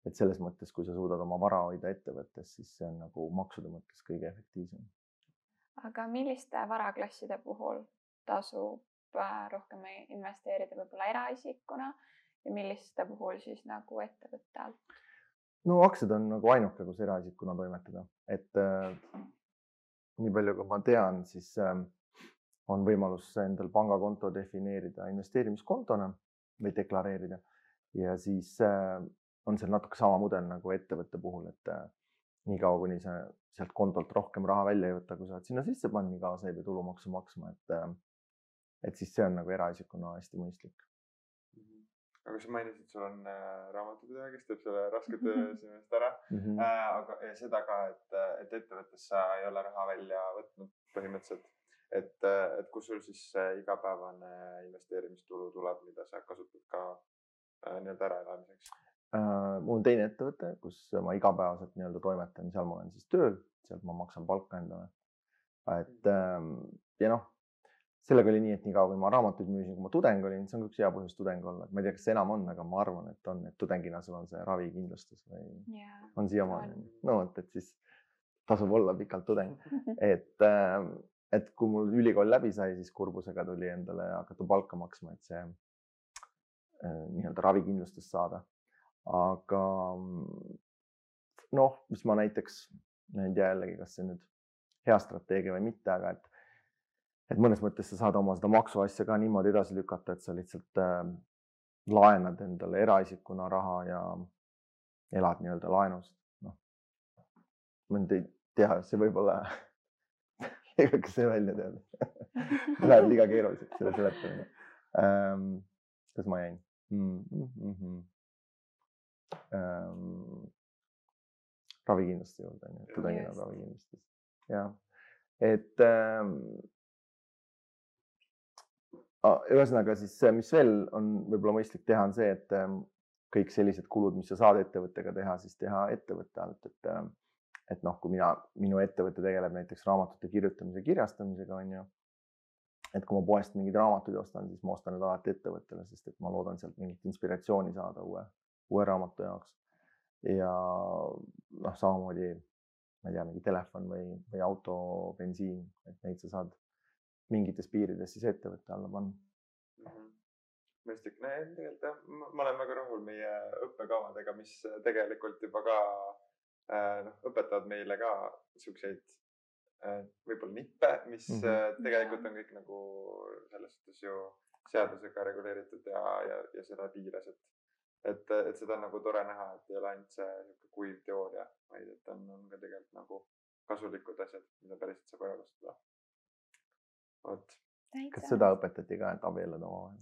et selles mõttes, kui sa suudad oma vara hoida ettevõttes, siis see on nagu maksude mõttes kõige efektiivsem. Aga milliste varaklasside puhul tasub äh, rohkem investeerida võib-olla eraisikuna ja milliste puhul siis nagu ettevõtte alt? no aktsiad on nagu ainuke, kus eraisikuna toimetada, et äh, nii palju, kui ma tean, siis ähm, on võimalus endal pangakonto defineerida investeerimiskontona või deklareerida ja siis äh, on seal natuke sama mudel nagu ettevõtte puhul, et äh, niikaua, kuni sa sealt kontolt rohkem raha välja ei võta, kui sa oled sinna sisse pannud, nii kaua sa ei pea tulumaksu maksma, et äh, et siis see on nagu eraisikuna hästi mõistlik aga sa mainisid, sul on äh, raamatupidaja, kes teeb selle raske töö sinu eest ära mm. -hmm. Aga ja seda ka, et, et ettevõttes sa ei ole raha välja võtnud põhimõtteliselt. et, et kus sul siis igapäevane investeerimistulu tuleb, mida sa kasutad ka nii-öelda äraelamiseks? Mul on teine ettevõte, kus ma igapäevaselt nii-öelda toimetan, seal ma olen siis tööl, sealt ma maksan palka endale. et ähm, ja noh sellega oli nii, et niikaua kui ma raamatuid müüsin, kui ma tudeng olin, see on ka üks hea põhjus tudeng olla, et ma ei tea, kas see enam on, aga ma arvan, et on, et tudengina sul on see ravikindlustus või yeah. on siiamaani. no vot, et siis tasub olla pikalt tudeng, et äh, et kui mul ülikool läbi sai, siis kurbusega tuli endale hakata palka maksma, et see äh, nii-öelda ravikindlustust saada. Aga noh, mis ma näiteks, ma ei tea jällegi, kas see nüüd hea strateegia või mitte, aga et et mõnes mõttes sa saad oma seda maksuasja ka niimoodi edasi lükata, et sa lihtsalt äh, laenad endale eraisikuna raha ja elad nii-öelda laenust. noh, ma nüüd ei tea, see võib-olla lõigake see välja tead Läheb liiga keeruliseks selle seletamine ähm,. kus ma jäin mm? -hmm. Ähm, ravikindlustuse juurde on ju, tudengina ravikindlustus, jah, et ähm, ühesõnaga siis, mis veel on võib-olla mõistlik teha, on see, et ähm, kõik sellised kulud, mis sa saad ettevõttega teha, siis teha ettevõtte alt, et ähm, et noh, kui mina, minu ettevõte tegeleb näiteks raamatute kirjutamise, kirjastamisega on ju. et kui ma poest mingeid raamatuid ostan, siis ma ostan need alati ettevõttele, sest et ma loodan sealt mingit inspiratsiooni saada uue, uue raamatu jaoks. ja noh, samamoodi ma ei tea, mingi telefon või, või auto bensiin, et neid sa saad mingites piirides siis ettevõtte alla panna mm. -hmm. mõistlik, tegelikult jah, ma olen väga rahul meie õppekavadega, mis tegelikult juba ka äh, noh, õpetavad meile ka siukseid äh, võib-olla nippe, mis mm -hmm. tegelikult on kõik nagu selles suhtes ju seadusega reguleeritud ja, ja, ja seda piires, et, et, et seda on nagu tore näha, et ei ole ainult see niisugune kuiv teooria, vaid et on, on ka tegelikult nagu kasulikud asjad, mida päriselt saab ära kasutada. vot. kas seda õpetati ka, et abielluda omavahel?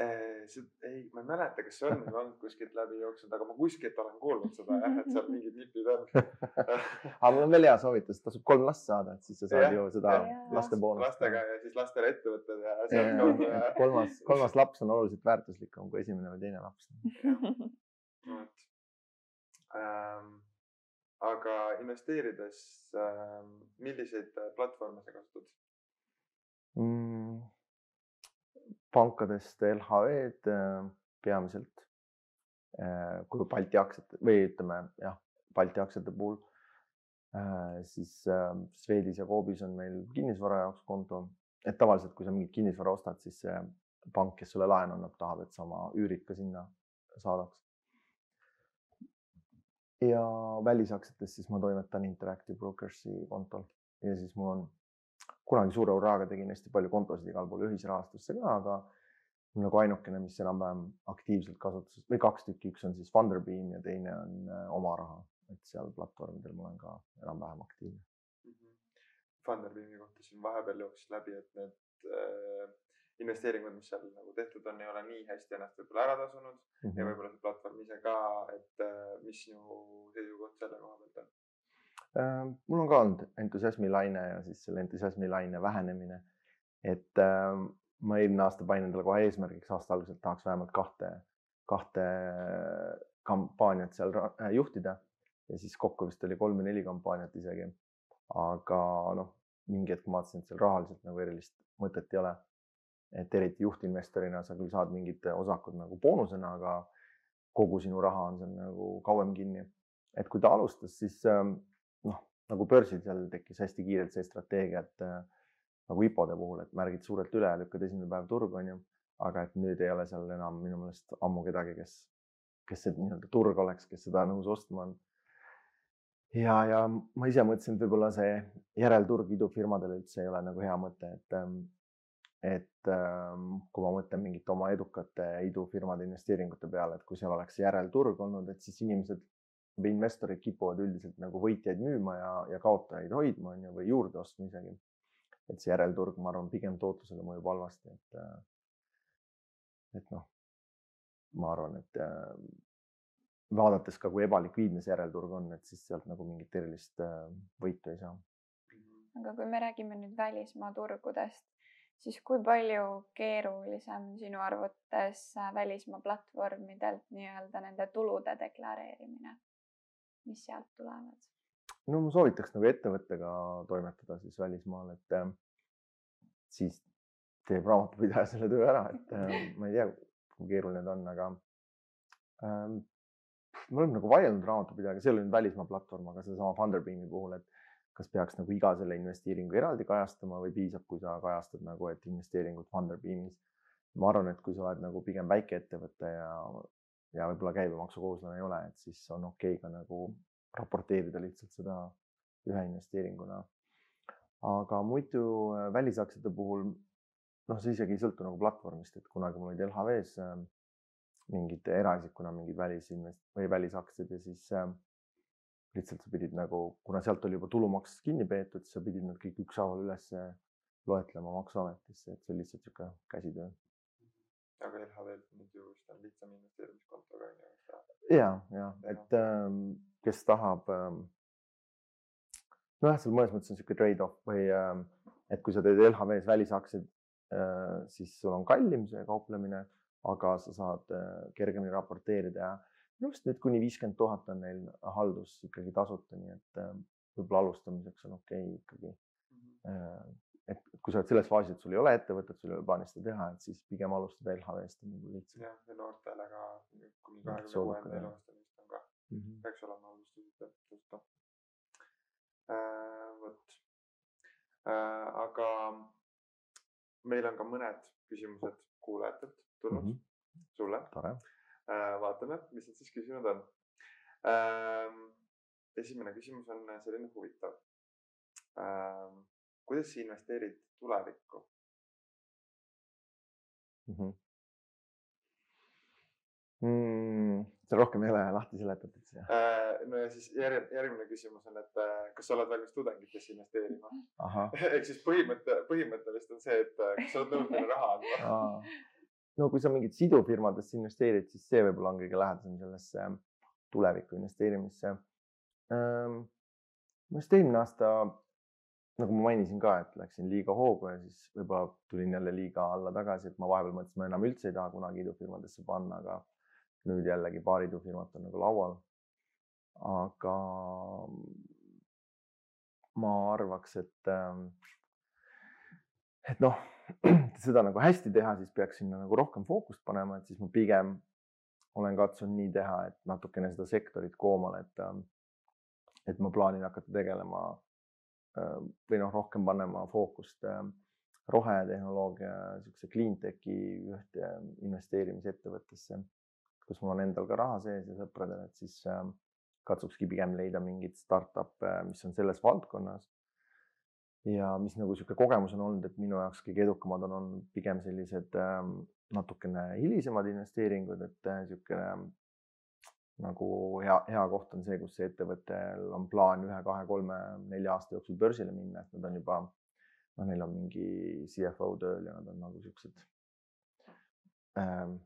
Ei, ma ei mäleta, kas see on olnud kuskilt läbi jooksnud, aga ma kuskilt olen kuulnud seda jah, et seal mingid nipid on aga mul on veel hea soovitus, tasub kolm last saada, et siis sa saad ja, ju seda ja, laste boonust. lastega ja siis lastele ettevõtted ja sealtkaudu. kolmas, kolmas laps on oluliselt väärtuslikum kui esimene või teine laps. vot ähm,. aga investeerides ähm,, milliseid platvorme sa kasutad mm.? Pankadest LHV-d äh, peamiselt. Äh, kui Balti aktsiate või ütleme jah, Balti aktsiate puhul, äh, siis Swedis ja Coopis on meil kinnisvara jaoks konto, et tavaliselt, kui sa mingit kinnisvara ostad, siis see pank, kes sulle laenu annab, tahab, et sa oma üürid ka sinna saadaks. ja välisaktsiates siis ma toimetan Interactive Brokersi kontol ja siis mul on kunagi suure hurraaga tegin hästi palju kontosid igal pool ühisrahastusse ka, aga nagu ainukene, mis enam-vähem aktiivselt kasutuses või kaks tükki, üks on siis Funderbeam ja teine on äh, oma raha, et seal platvormidel ma olen ka enam-vähem aktiivne mm. -hmm. Funderbeami kohta siin vahepeal jooksis läbi, et need äh, investeeringud, mis seal nagu tehtud on, ei ole nii hästi ennast võib-olla ära tasunud mm -hmm. ja võib-olla see platvorm ise ka, et äh, mis sinu seisukoht selle koha pealt on? Äh, mul on ka olnud entusiasmilaine ja siis selle entusiasmilaine vähenemine. et äh, ma eelmine aasta panin endale kohe eesmärgiks aasta alguses, et tahaks vähemalt kahte, kahte kampaaniat seal äh, juhtida ja siis kokku vist oli kolm või neli kampaaniat isegi. aga noh, mingi hetk ma vaatasin, et seal rahaliselt nagu erilist mõtet ei ole. et eriti juhtinvestorina sa küll saad mingid osakud nagu boonusena, aga kogu sinu raha on seal nagu kauem kinni. et kui ta alustas, siis ähm, nagu börsil seal tekkis hästi kiirelt see strateegia, et äh, nagu IPO-de puhul, et märgid suurelt üle, lükkad esimene päev turgu, onju. aga et nüüd ei ole seal enam minu meelest ammu kedagi, kes, kes see nii-öelda turg oleks, kes seda nõus ostma on. ja, ja ma ise mõtlesin, et võib-olla see järelturg idufirmadele üldse ei ole nagu hea mõte, et ähm, et ähm, kui ma mõtlen mingite oma edukate idufirmade investeeringute peale, et kui seal oleks järelturg olnud, et siis inimesed või investorid kipuvad üldiselt nagu võitjaid müüma ja, ja kaotajaid hoidma, on ju, või juurde ostma isegi. et see järelturg, ma arvan, pigem tootlusele mõjub halvasti, et, äh, et noh, ma arvan, et äh, vaadates ka, kui ebalikviidne see järelturg on, et siis sealt nagu mingit erilist äh, võitu ei saa. aga kui me räägime nüüd välismaa turgudest, siis kui palju keerulisem sinu arvates välismaa platvormidelt nii-öelda nende tulude deklareerimine? Mis sealt tulevad? no ma soovitaks nagu ettevõttega toimetada siis välismaal, et äh, siis teeb raamatupidaja selle töö ära, et äh, ma ei tea, kui keeruline ta on, aga äh, me oleme nagu vaielnud raamatupidajaga, see ei ole nüüd välismaa platvorm, aga sedasama Funderbeami puhul, et kas peaks nagu iga selle investeeringu eraldi kajastama või piisab, kui sa kajastad nagu, et investeeringud Funderbeamis. ma arvan, et kui sa oled nagu pigem väikeettevõte ja ja võib-olla käibemaksukohuslane ei ole, et siis on okei okay ka nagu raporteerida lihtsalt seda ühe investeeringuna. aga muidu äh, välisaktsiate puhul noh, see isegi ei sõltu nagu platvormist, et kunagi mul olid LHV-s äh, mingid eraisikuna mingid välisinvest- või välisaktsiad ja siis äh, lihtsalt sa pidid nagu, kuna sealt oli juba tulumaks kinni peetud, siis sa pidid nad kõik ükshaaval üles loetlema Maksuametisse, et see oli lihtsalt niisugune käsitöö aga LHV-l nüüd ju vist on lihtsam investeerimiskontoga on ju. ja, ja et ähm, kes tahab ähm,. nojah, seal mõnes mõttes on niisugune trade-off või ähm, et kui sa teed LHV-s välisaktsiaid äh,, siis sul on kallim see kauplemine, aga sa saad äh, kergemini raporteerida ja minu arust nüüd kuni viiskümmend tuhat on neil haldus ikkagi tasuta, nii et äh, võib-olla alustamiseks on okei okay ikkagi mm. -hmm et kui sa oled selles faasis, et sul ei ole ettevõtet, sul ei ole plaanis seda teha, et siis pigem alustada LHV-st on nagu lihtsam. jah, ja noortele ka kuni kahekümne kuuenda eluaastani vist on ka mm, -hmm. peaks olema alustused tasuta äh,. vot äh,, aga meil on ka mõned küsimused kuulajatelt tulnud mm -hmm. sulle. äh,. vaatame, mis nad siis küsinud on äh,. esimene küsimus on selline huvitav äh, kuidas sa investeerid tulevikku? mm. -hmm. Mm, see rohkem ei ole lahti seletatud siis jah? Äh, no ja siis järg, järgmine küsimus on, et äh, kas sa oled valmis tudengitesse investeerima? ehk siis põhimõte, põhimõtteliselt on see, et äh, kas sa oled nõus neile raha andma? no kui sa mingit sidufirmadesse investeerid, siis see võib-olla on kõige lähedasem sellesse tuleviku investeerimisse. Ähm, ma just eelmine aasta, nagu ma mainisin ka, et läksin liiga hoogu ja siis võib-olla tulin jälle liiga alla tagasi, et ma vahepeal mõtlesin, ma enam üldse ei taha kunagi idufirmadesse panna, aga nüüd jällegi paar idufirmat on nagu laual. aga ma arvaks, et, ähm, et noh, seda nagu hästi teha, siis peaks sinna nagu rohkem fookust panema, et siis ma pigem olen katsunud nii teha, et natukene seda sektorit koomale, et, ähm, et ma plaanin hakata tegelema või noh, rohkem panema fookust ähm, rohetehnoloogia, niisuguse clean tech'i ühte investeerimisettevõttesse, kus mul on endal ka raha sees ja sõpradel, et siis ähm, katsukski pigem leida mingeid startup'e, mis on selles valdkonnas. ja mis nagu niisugune kogemus on olnud, et minu jaoks kõige edukamad on olnud pigem sellised natukene hilisemad investeeringud, et niisugune nagu hea, hea koht on see, kus ettevõttel on plaan ühe, kahe, kolme, nelja aasta jooksul börsile minna, et nad on juba, noh, neil on mingi CFO tööl ja nad on nagu siuksed ähm,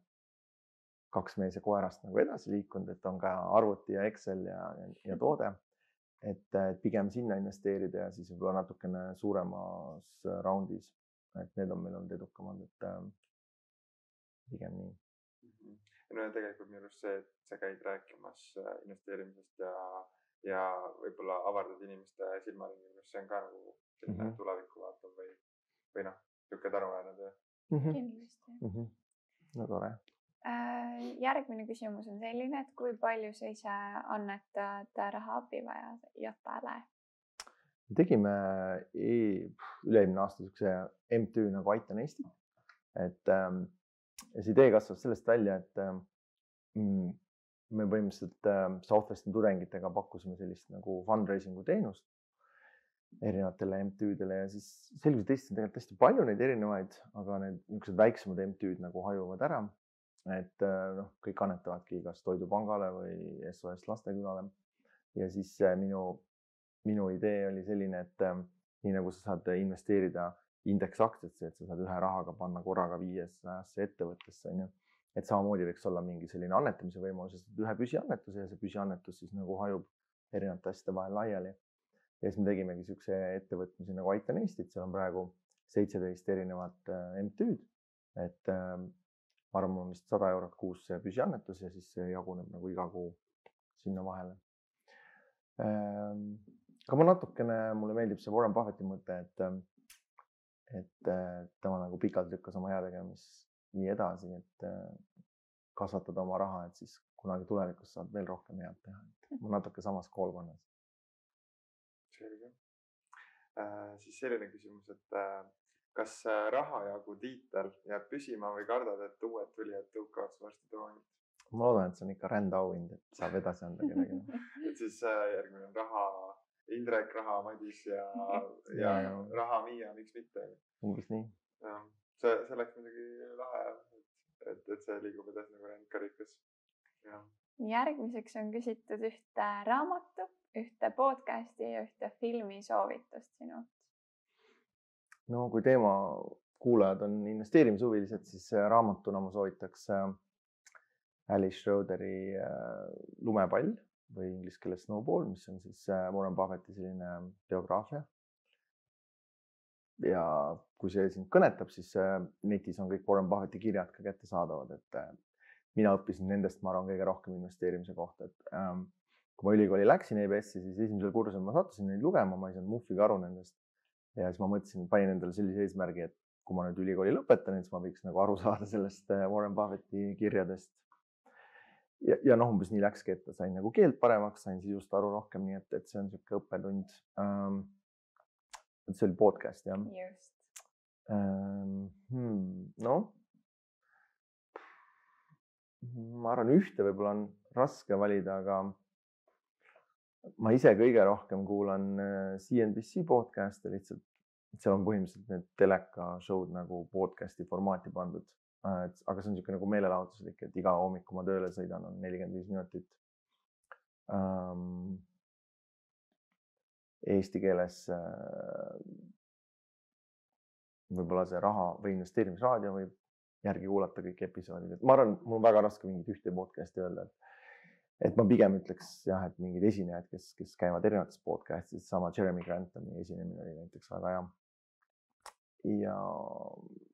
kaks mees ja koerast nagu edasi liikunud, et on ka arvuti ja Excel ja, ja, ja toode. et, pigem sinna investeerida ja siis võib-olla natukene suuremas raundis, et need on meil olnud edukamad, et ähm, pigem nii -hmm. no ja tegelikult minu arust see, et sa käid rääkimas äh, investeerimisest ja, ja võib-olla avardad inimeste silmaringi, minu arust see on ka nagu selline mm -hmm. tulevikku vaatav või, või noh, niisugune tänuväärne töö mm. -hmm. kindlasti mm. -hmm. no tore äh, järgmine küsimus on selline, et kui palju sa ise annetad raha abivajajatele? tegime e üle-eelmine aasta niisuguse MTÜ nagu Aitan Eestit, et ähm, ja see idee kasvas sellest välja, et ähm, mm, me põhimõtteliselt äh, Southwesti tudengitega pakkusime sellist nagu fundraising'u teenust erinevatele MTÜ-dele ja siis selgus, et Eestis on tegelikult hästi palju neid erinevaid, aga need niisugused väiksemad MTÜ-d nagu hajuvad ära. et äh, noh, kõik annetavadki kas Toidupangale või SOS Lastekülale. ja siis äh, minu, minu idee oli selline, et äh, nii nagu sa saad investeerida indeksaktsiasse, et sa saad ühe rahaga panna korraga viiesajasse ettevõttesse, on ju. et samamoodi võiks olla mingi selline annetamise võimalus, et ühe püsiannetuse ja see püsiannetus siis nagu hajub erinevate asjade vahel laiali. ja siis me tegimegi niisuguse ettevõtmise nagu Aitan Eestit, seal on praegu seitseteist erinevat äh, MTÜ-d, et äh, ma arvan, vist sada eurot kuus see püsiannetus ja siis see jaguneb nagu iga kuu sinna vahele ähm,. aga ma natukene, mulle meeldib see Warren Buffetti mõte, et ähm, et tema nagu pikalt lükkas oma heategemist nii edasi, et äh, kasvatada oma raha, et siis kunagi tulevikus saad veel rohkem head teha, et ma natuke samas koolkonnas. selge äh,. siis selline küsimus, et äh, kas äh, rahajagu tiitel jääb püsima või kardad, et uued tulijad tõukavad su varsti troonilt? ma loodan, et see on ikka rändeauhind, et saab edasi anda kellelegi et siis äh, järgmine on raha Indrek, Raha, Madis ja, ja, ja Raha Miia, miks mitte. umbes nii. jah, see, see oleks muidugi lahe, et, et, et see liigub edasi nagu rändkarikas. järgmiseks on küsitud ühte raamatu, ühte podcast'i ja ühte filmi soovitust sinult. no kui teema kuulajad on investeerimishuvilised, siis raamatuna ma soovitaks äh, Alice Schroderi äh, Lumepall või inglise keeles Snowball, mis on siis äh, Warren Buffetti selline biograafia. ja kui see sind kõnetab, siis äh, netis on kõik Warren Buffetti kirjad ka kättesaadavad, et äh, mina õppisin nendest, ma arvan, kõige rohkem investeerimise kohta, et ähm, kui ma ülikooli läksin EBS-i, siis esimesel kursusel ma sattusin neid lugema, ma ei saanud muhvigi aru nendest. ja siis ma mõtlesin, panin endale sellise eesmärgi, et kui ma nüüd ülikooli lõpetan, siis ma võiks nagu aru saada sellest Warren Buffetti kirjadest ja, ja noh, umbes nii läkski, et sain nagu keelt paremaks, sain sisust aru rohkem, nii et, et see on niisugune õppetund ähm,. see oli podcast jah? just ähm,. Hmm, noh, ma arvan, ühte võib-olla on raske valida, aga ma ise kõige rohkem kuulan CNBC podcast'e lihtsalt, seal on põhimõtteliselt need teleka show'd nagu podcast'i formaati pandud et aga see on niisugune nagu meelelahutuslik, et iga hommik, kui ma tööle sõidan, on nelikümmend viis minutit um,. Eesti keeles uh, võib-olla see raha või investeerimisraadio võib järgi kuulata kõik episoodid, et ma arvan, mul on väga raske mingit ühte podcast'i öelda, et et ma pigem ütleks jah, et mingid esinejad, kes, kes käivad erinevates podcast'ides, sama Jeremy Granthami esinemine oli näiteks väga hea. Ja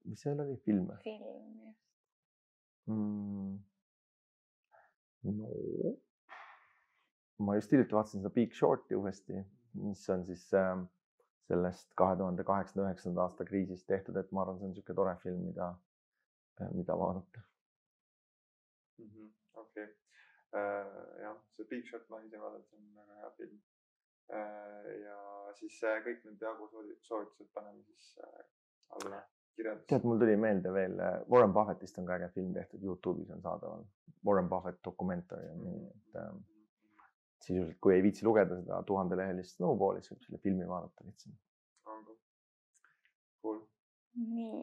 mis seal oli, film? film, just mm,. no ma just hiljuti vaatasin seda Big Shorti uuesti, mis on siis äh, sellest kahe tuhande kaheksanda, üheksanda aasta kriisist tehtud, et ma arvan, see on niisugune tore film, mida, äh, mida vaadata mm -hmm.. okei okay. uh,, jah, see Big Short ma ise vaadanud, see on väga hea film. Ja siis uh, kõik need Jaagu soovitused paneme siis alla kirjeldus. tead, mul tuli meelde veel, Warren Buffettist on ka äge film tehtud, Youtube'is on saadaval. Warren Buffett dokumentari on nii, et äh, sisuliselt, kui ei viitsi lugeda seda tuhandelehelist Snowballi, siis võib selle filmi vaadata lihtsalt. Cool. nii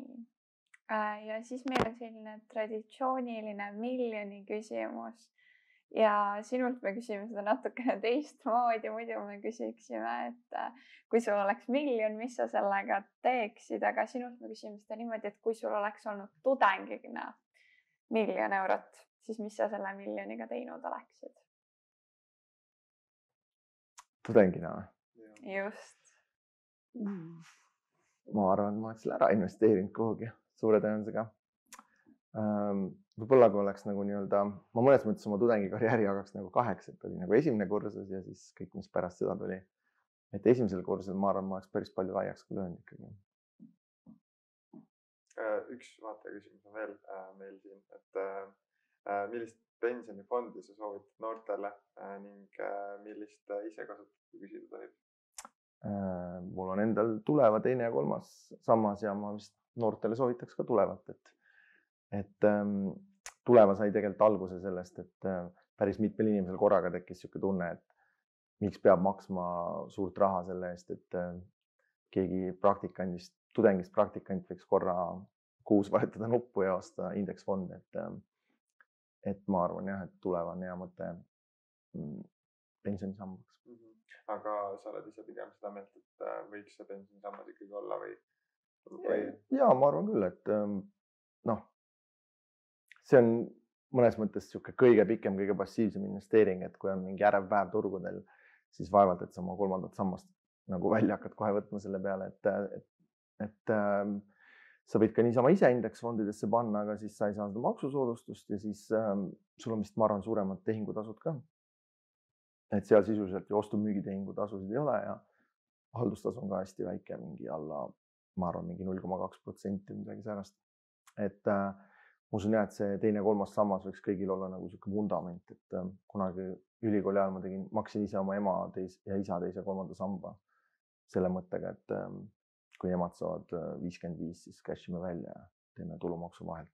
äh, ja siis meil on selline traditsiooniline miljoni küsimus ja sinult me küsime seda natukene teistmoodi, muidu me küsiksime, et äh, kui sul oleks miljon, mis sa sellega teeksid, aga sinult me küsime seda niimoodi, et kui sul oleks olnud tudengina miljon eurot, siis mis sa selle miljoniga teinud oleksid? tudengina või? just mm.. ma arvan, et ma oleks selle ära investeerinud kuhugi suure tõenäosusega ähm,. Võib-olla kui oleks nagu nii-öelda, ma mõnes mõttes oma tudengikarjääri jagaks nagu kaheks, et oli nagu esimene kursus ja siis kõik, mis pärast seda tuli. et esimesel kursusel ma arvan, ma oleks päris palju laiaks ka löönud ikkagi. Äh, üks vaataja küsimus on veel äh, meil siin, et äh, millist pensionifondi sa soovitad noortele ning millist ise kasutad, kui küsida tohib? mul on endal tuleva teine ja kolmas sammas ja ma vist noortele soovitaks ka tulevat, et, et ähm, tuleva sai tegelikult alguse sellest, et äh, päris mitmel inimesel korraga tekkis niisugune tunne, et miks peab maksma suurt raha selle eest, et äh, keegi praktikandist, tudengist praktikant võiks korra kuus vahetada nuppu ja osta indeksfonde, et äh, et ma arvan jah, et tulev on hea mõte pensionisambaks mm. -hmm. aga sa oled ise pigem seda meelt, et äh, võiks see pensionisammas ikkagi olla või, või...? ja ma arvan küll, et ähm, noh, see on mõnes mõttes niisugune kõige pikem, kõige passiivsem investeering, et kui on mingi ärev päev turgudel, siis vaevalt, et sa oma kolmandat sammast nagu välja hakkad kohe võtma selle peale, et, et, et ähm, sa võid ka niisama ise indeksfondidesse panna, aga siis sa ei saa seda maksusoodustust ja siis ähm, sul on vist, ma arvan, suuremad tehingutasud ka. et seal sisuliselt ju ostu-müügitehingu tasusid ei ole ja haldustasu on ka hästi väike, mingi alla, ma arvan, mingi null koma kaks protsenti, midagi säärast. et äh, ma usun jah, et see teine-kolmas sammas võiks kõigil olla nagu niisugune vundament, et äh, kunagi ülikooli ajal ma tegin, maksin ise oma ema teis, ja isa teise-kolmanda samba selle mõttega, et äh, kui nemad saavad äh, viiskümmend viis, siis cash ime välja ja teeme tulumaksu vahelt.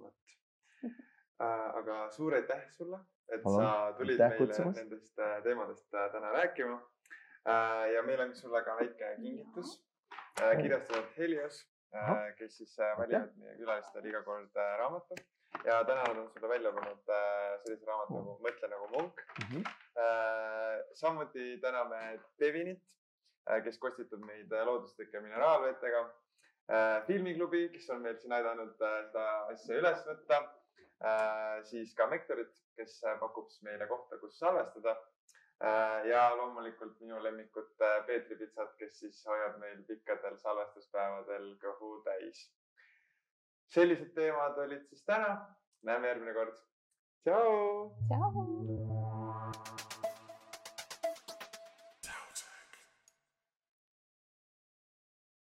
vot äh,, aga suur aitäh sulle, et Palun. sa tulid aitäh, meile kutsumas. nendest äh, teemadest täna rääkima ja meil on sulle ka väike kingitus kirjastajalt Helios äh,, kes siis äh, valivad meie külalistele iga kord äh, raamatu ja täna on sulle välja pannud sellise raamatu nagu Mõtle nagu munk mm. -hmm. Samuti täname Devinit kes kostitab meid looduslike mineraalvetega. Filmiklubi, kes on meil siin aidanud seda asja üles võtta. siis ka Mektorit, kes pakub siis meile kohta, kus salvestada. Ja loomulikult minu lemmikud Peetri Pitsat, kes siis hoiab meil pikkadel salvestuspäevadel kõhu täis. sellised teemad olid siis täna. näeme järgmine kord. tšau. tšau.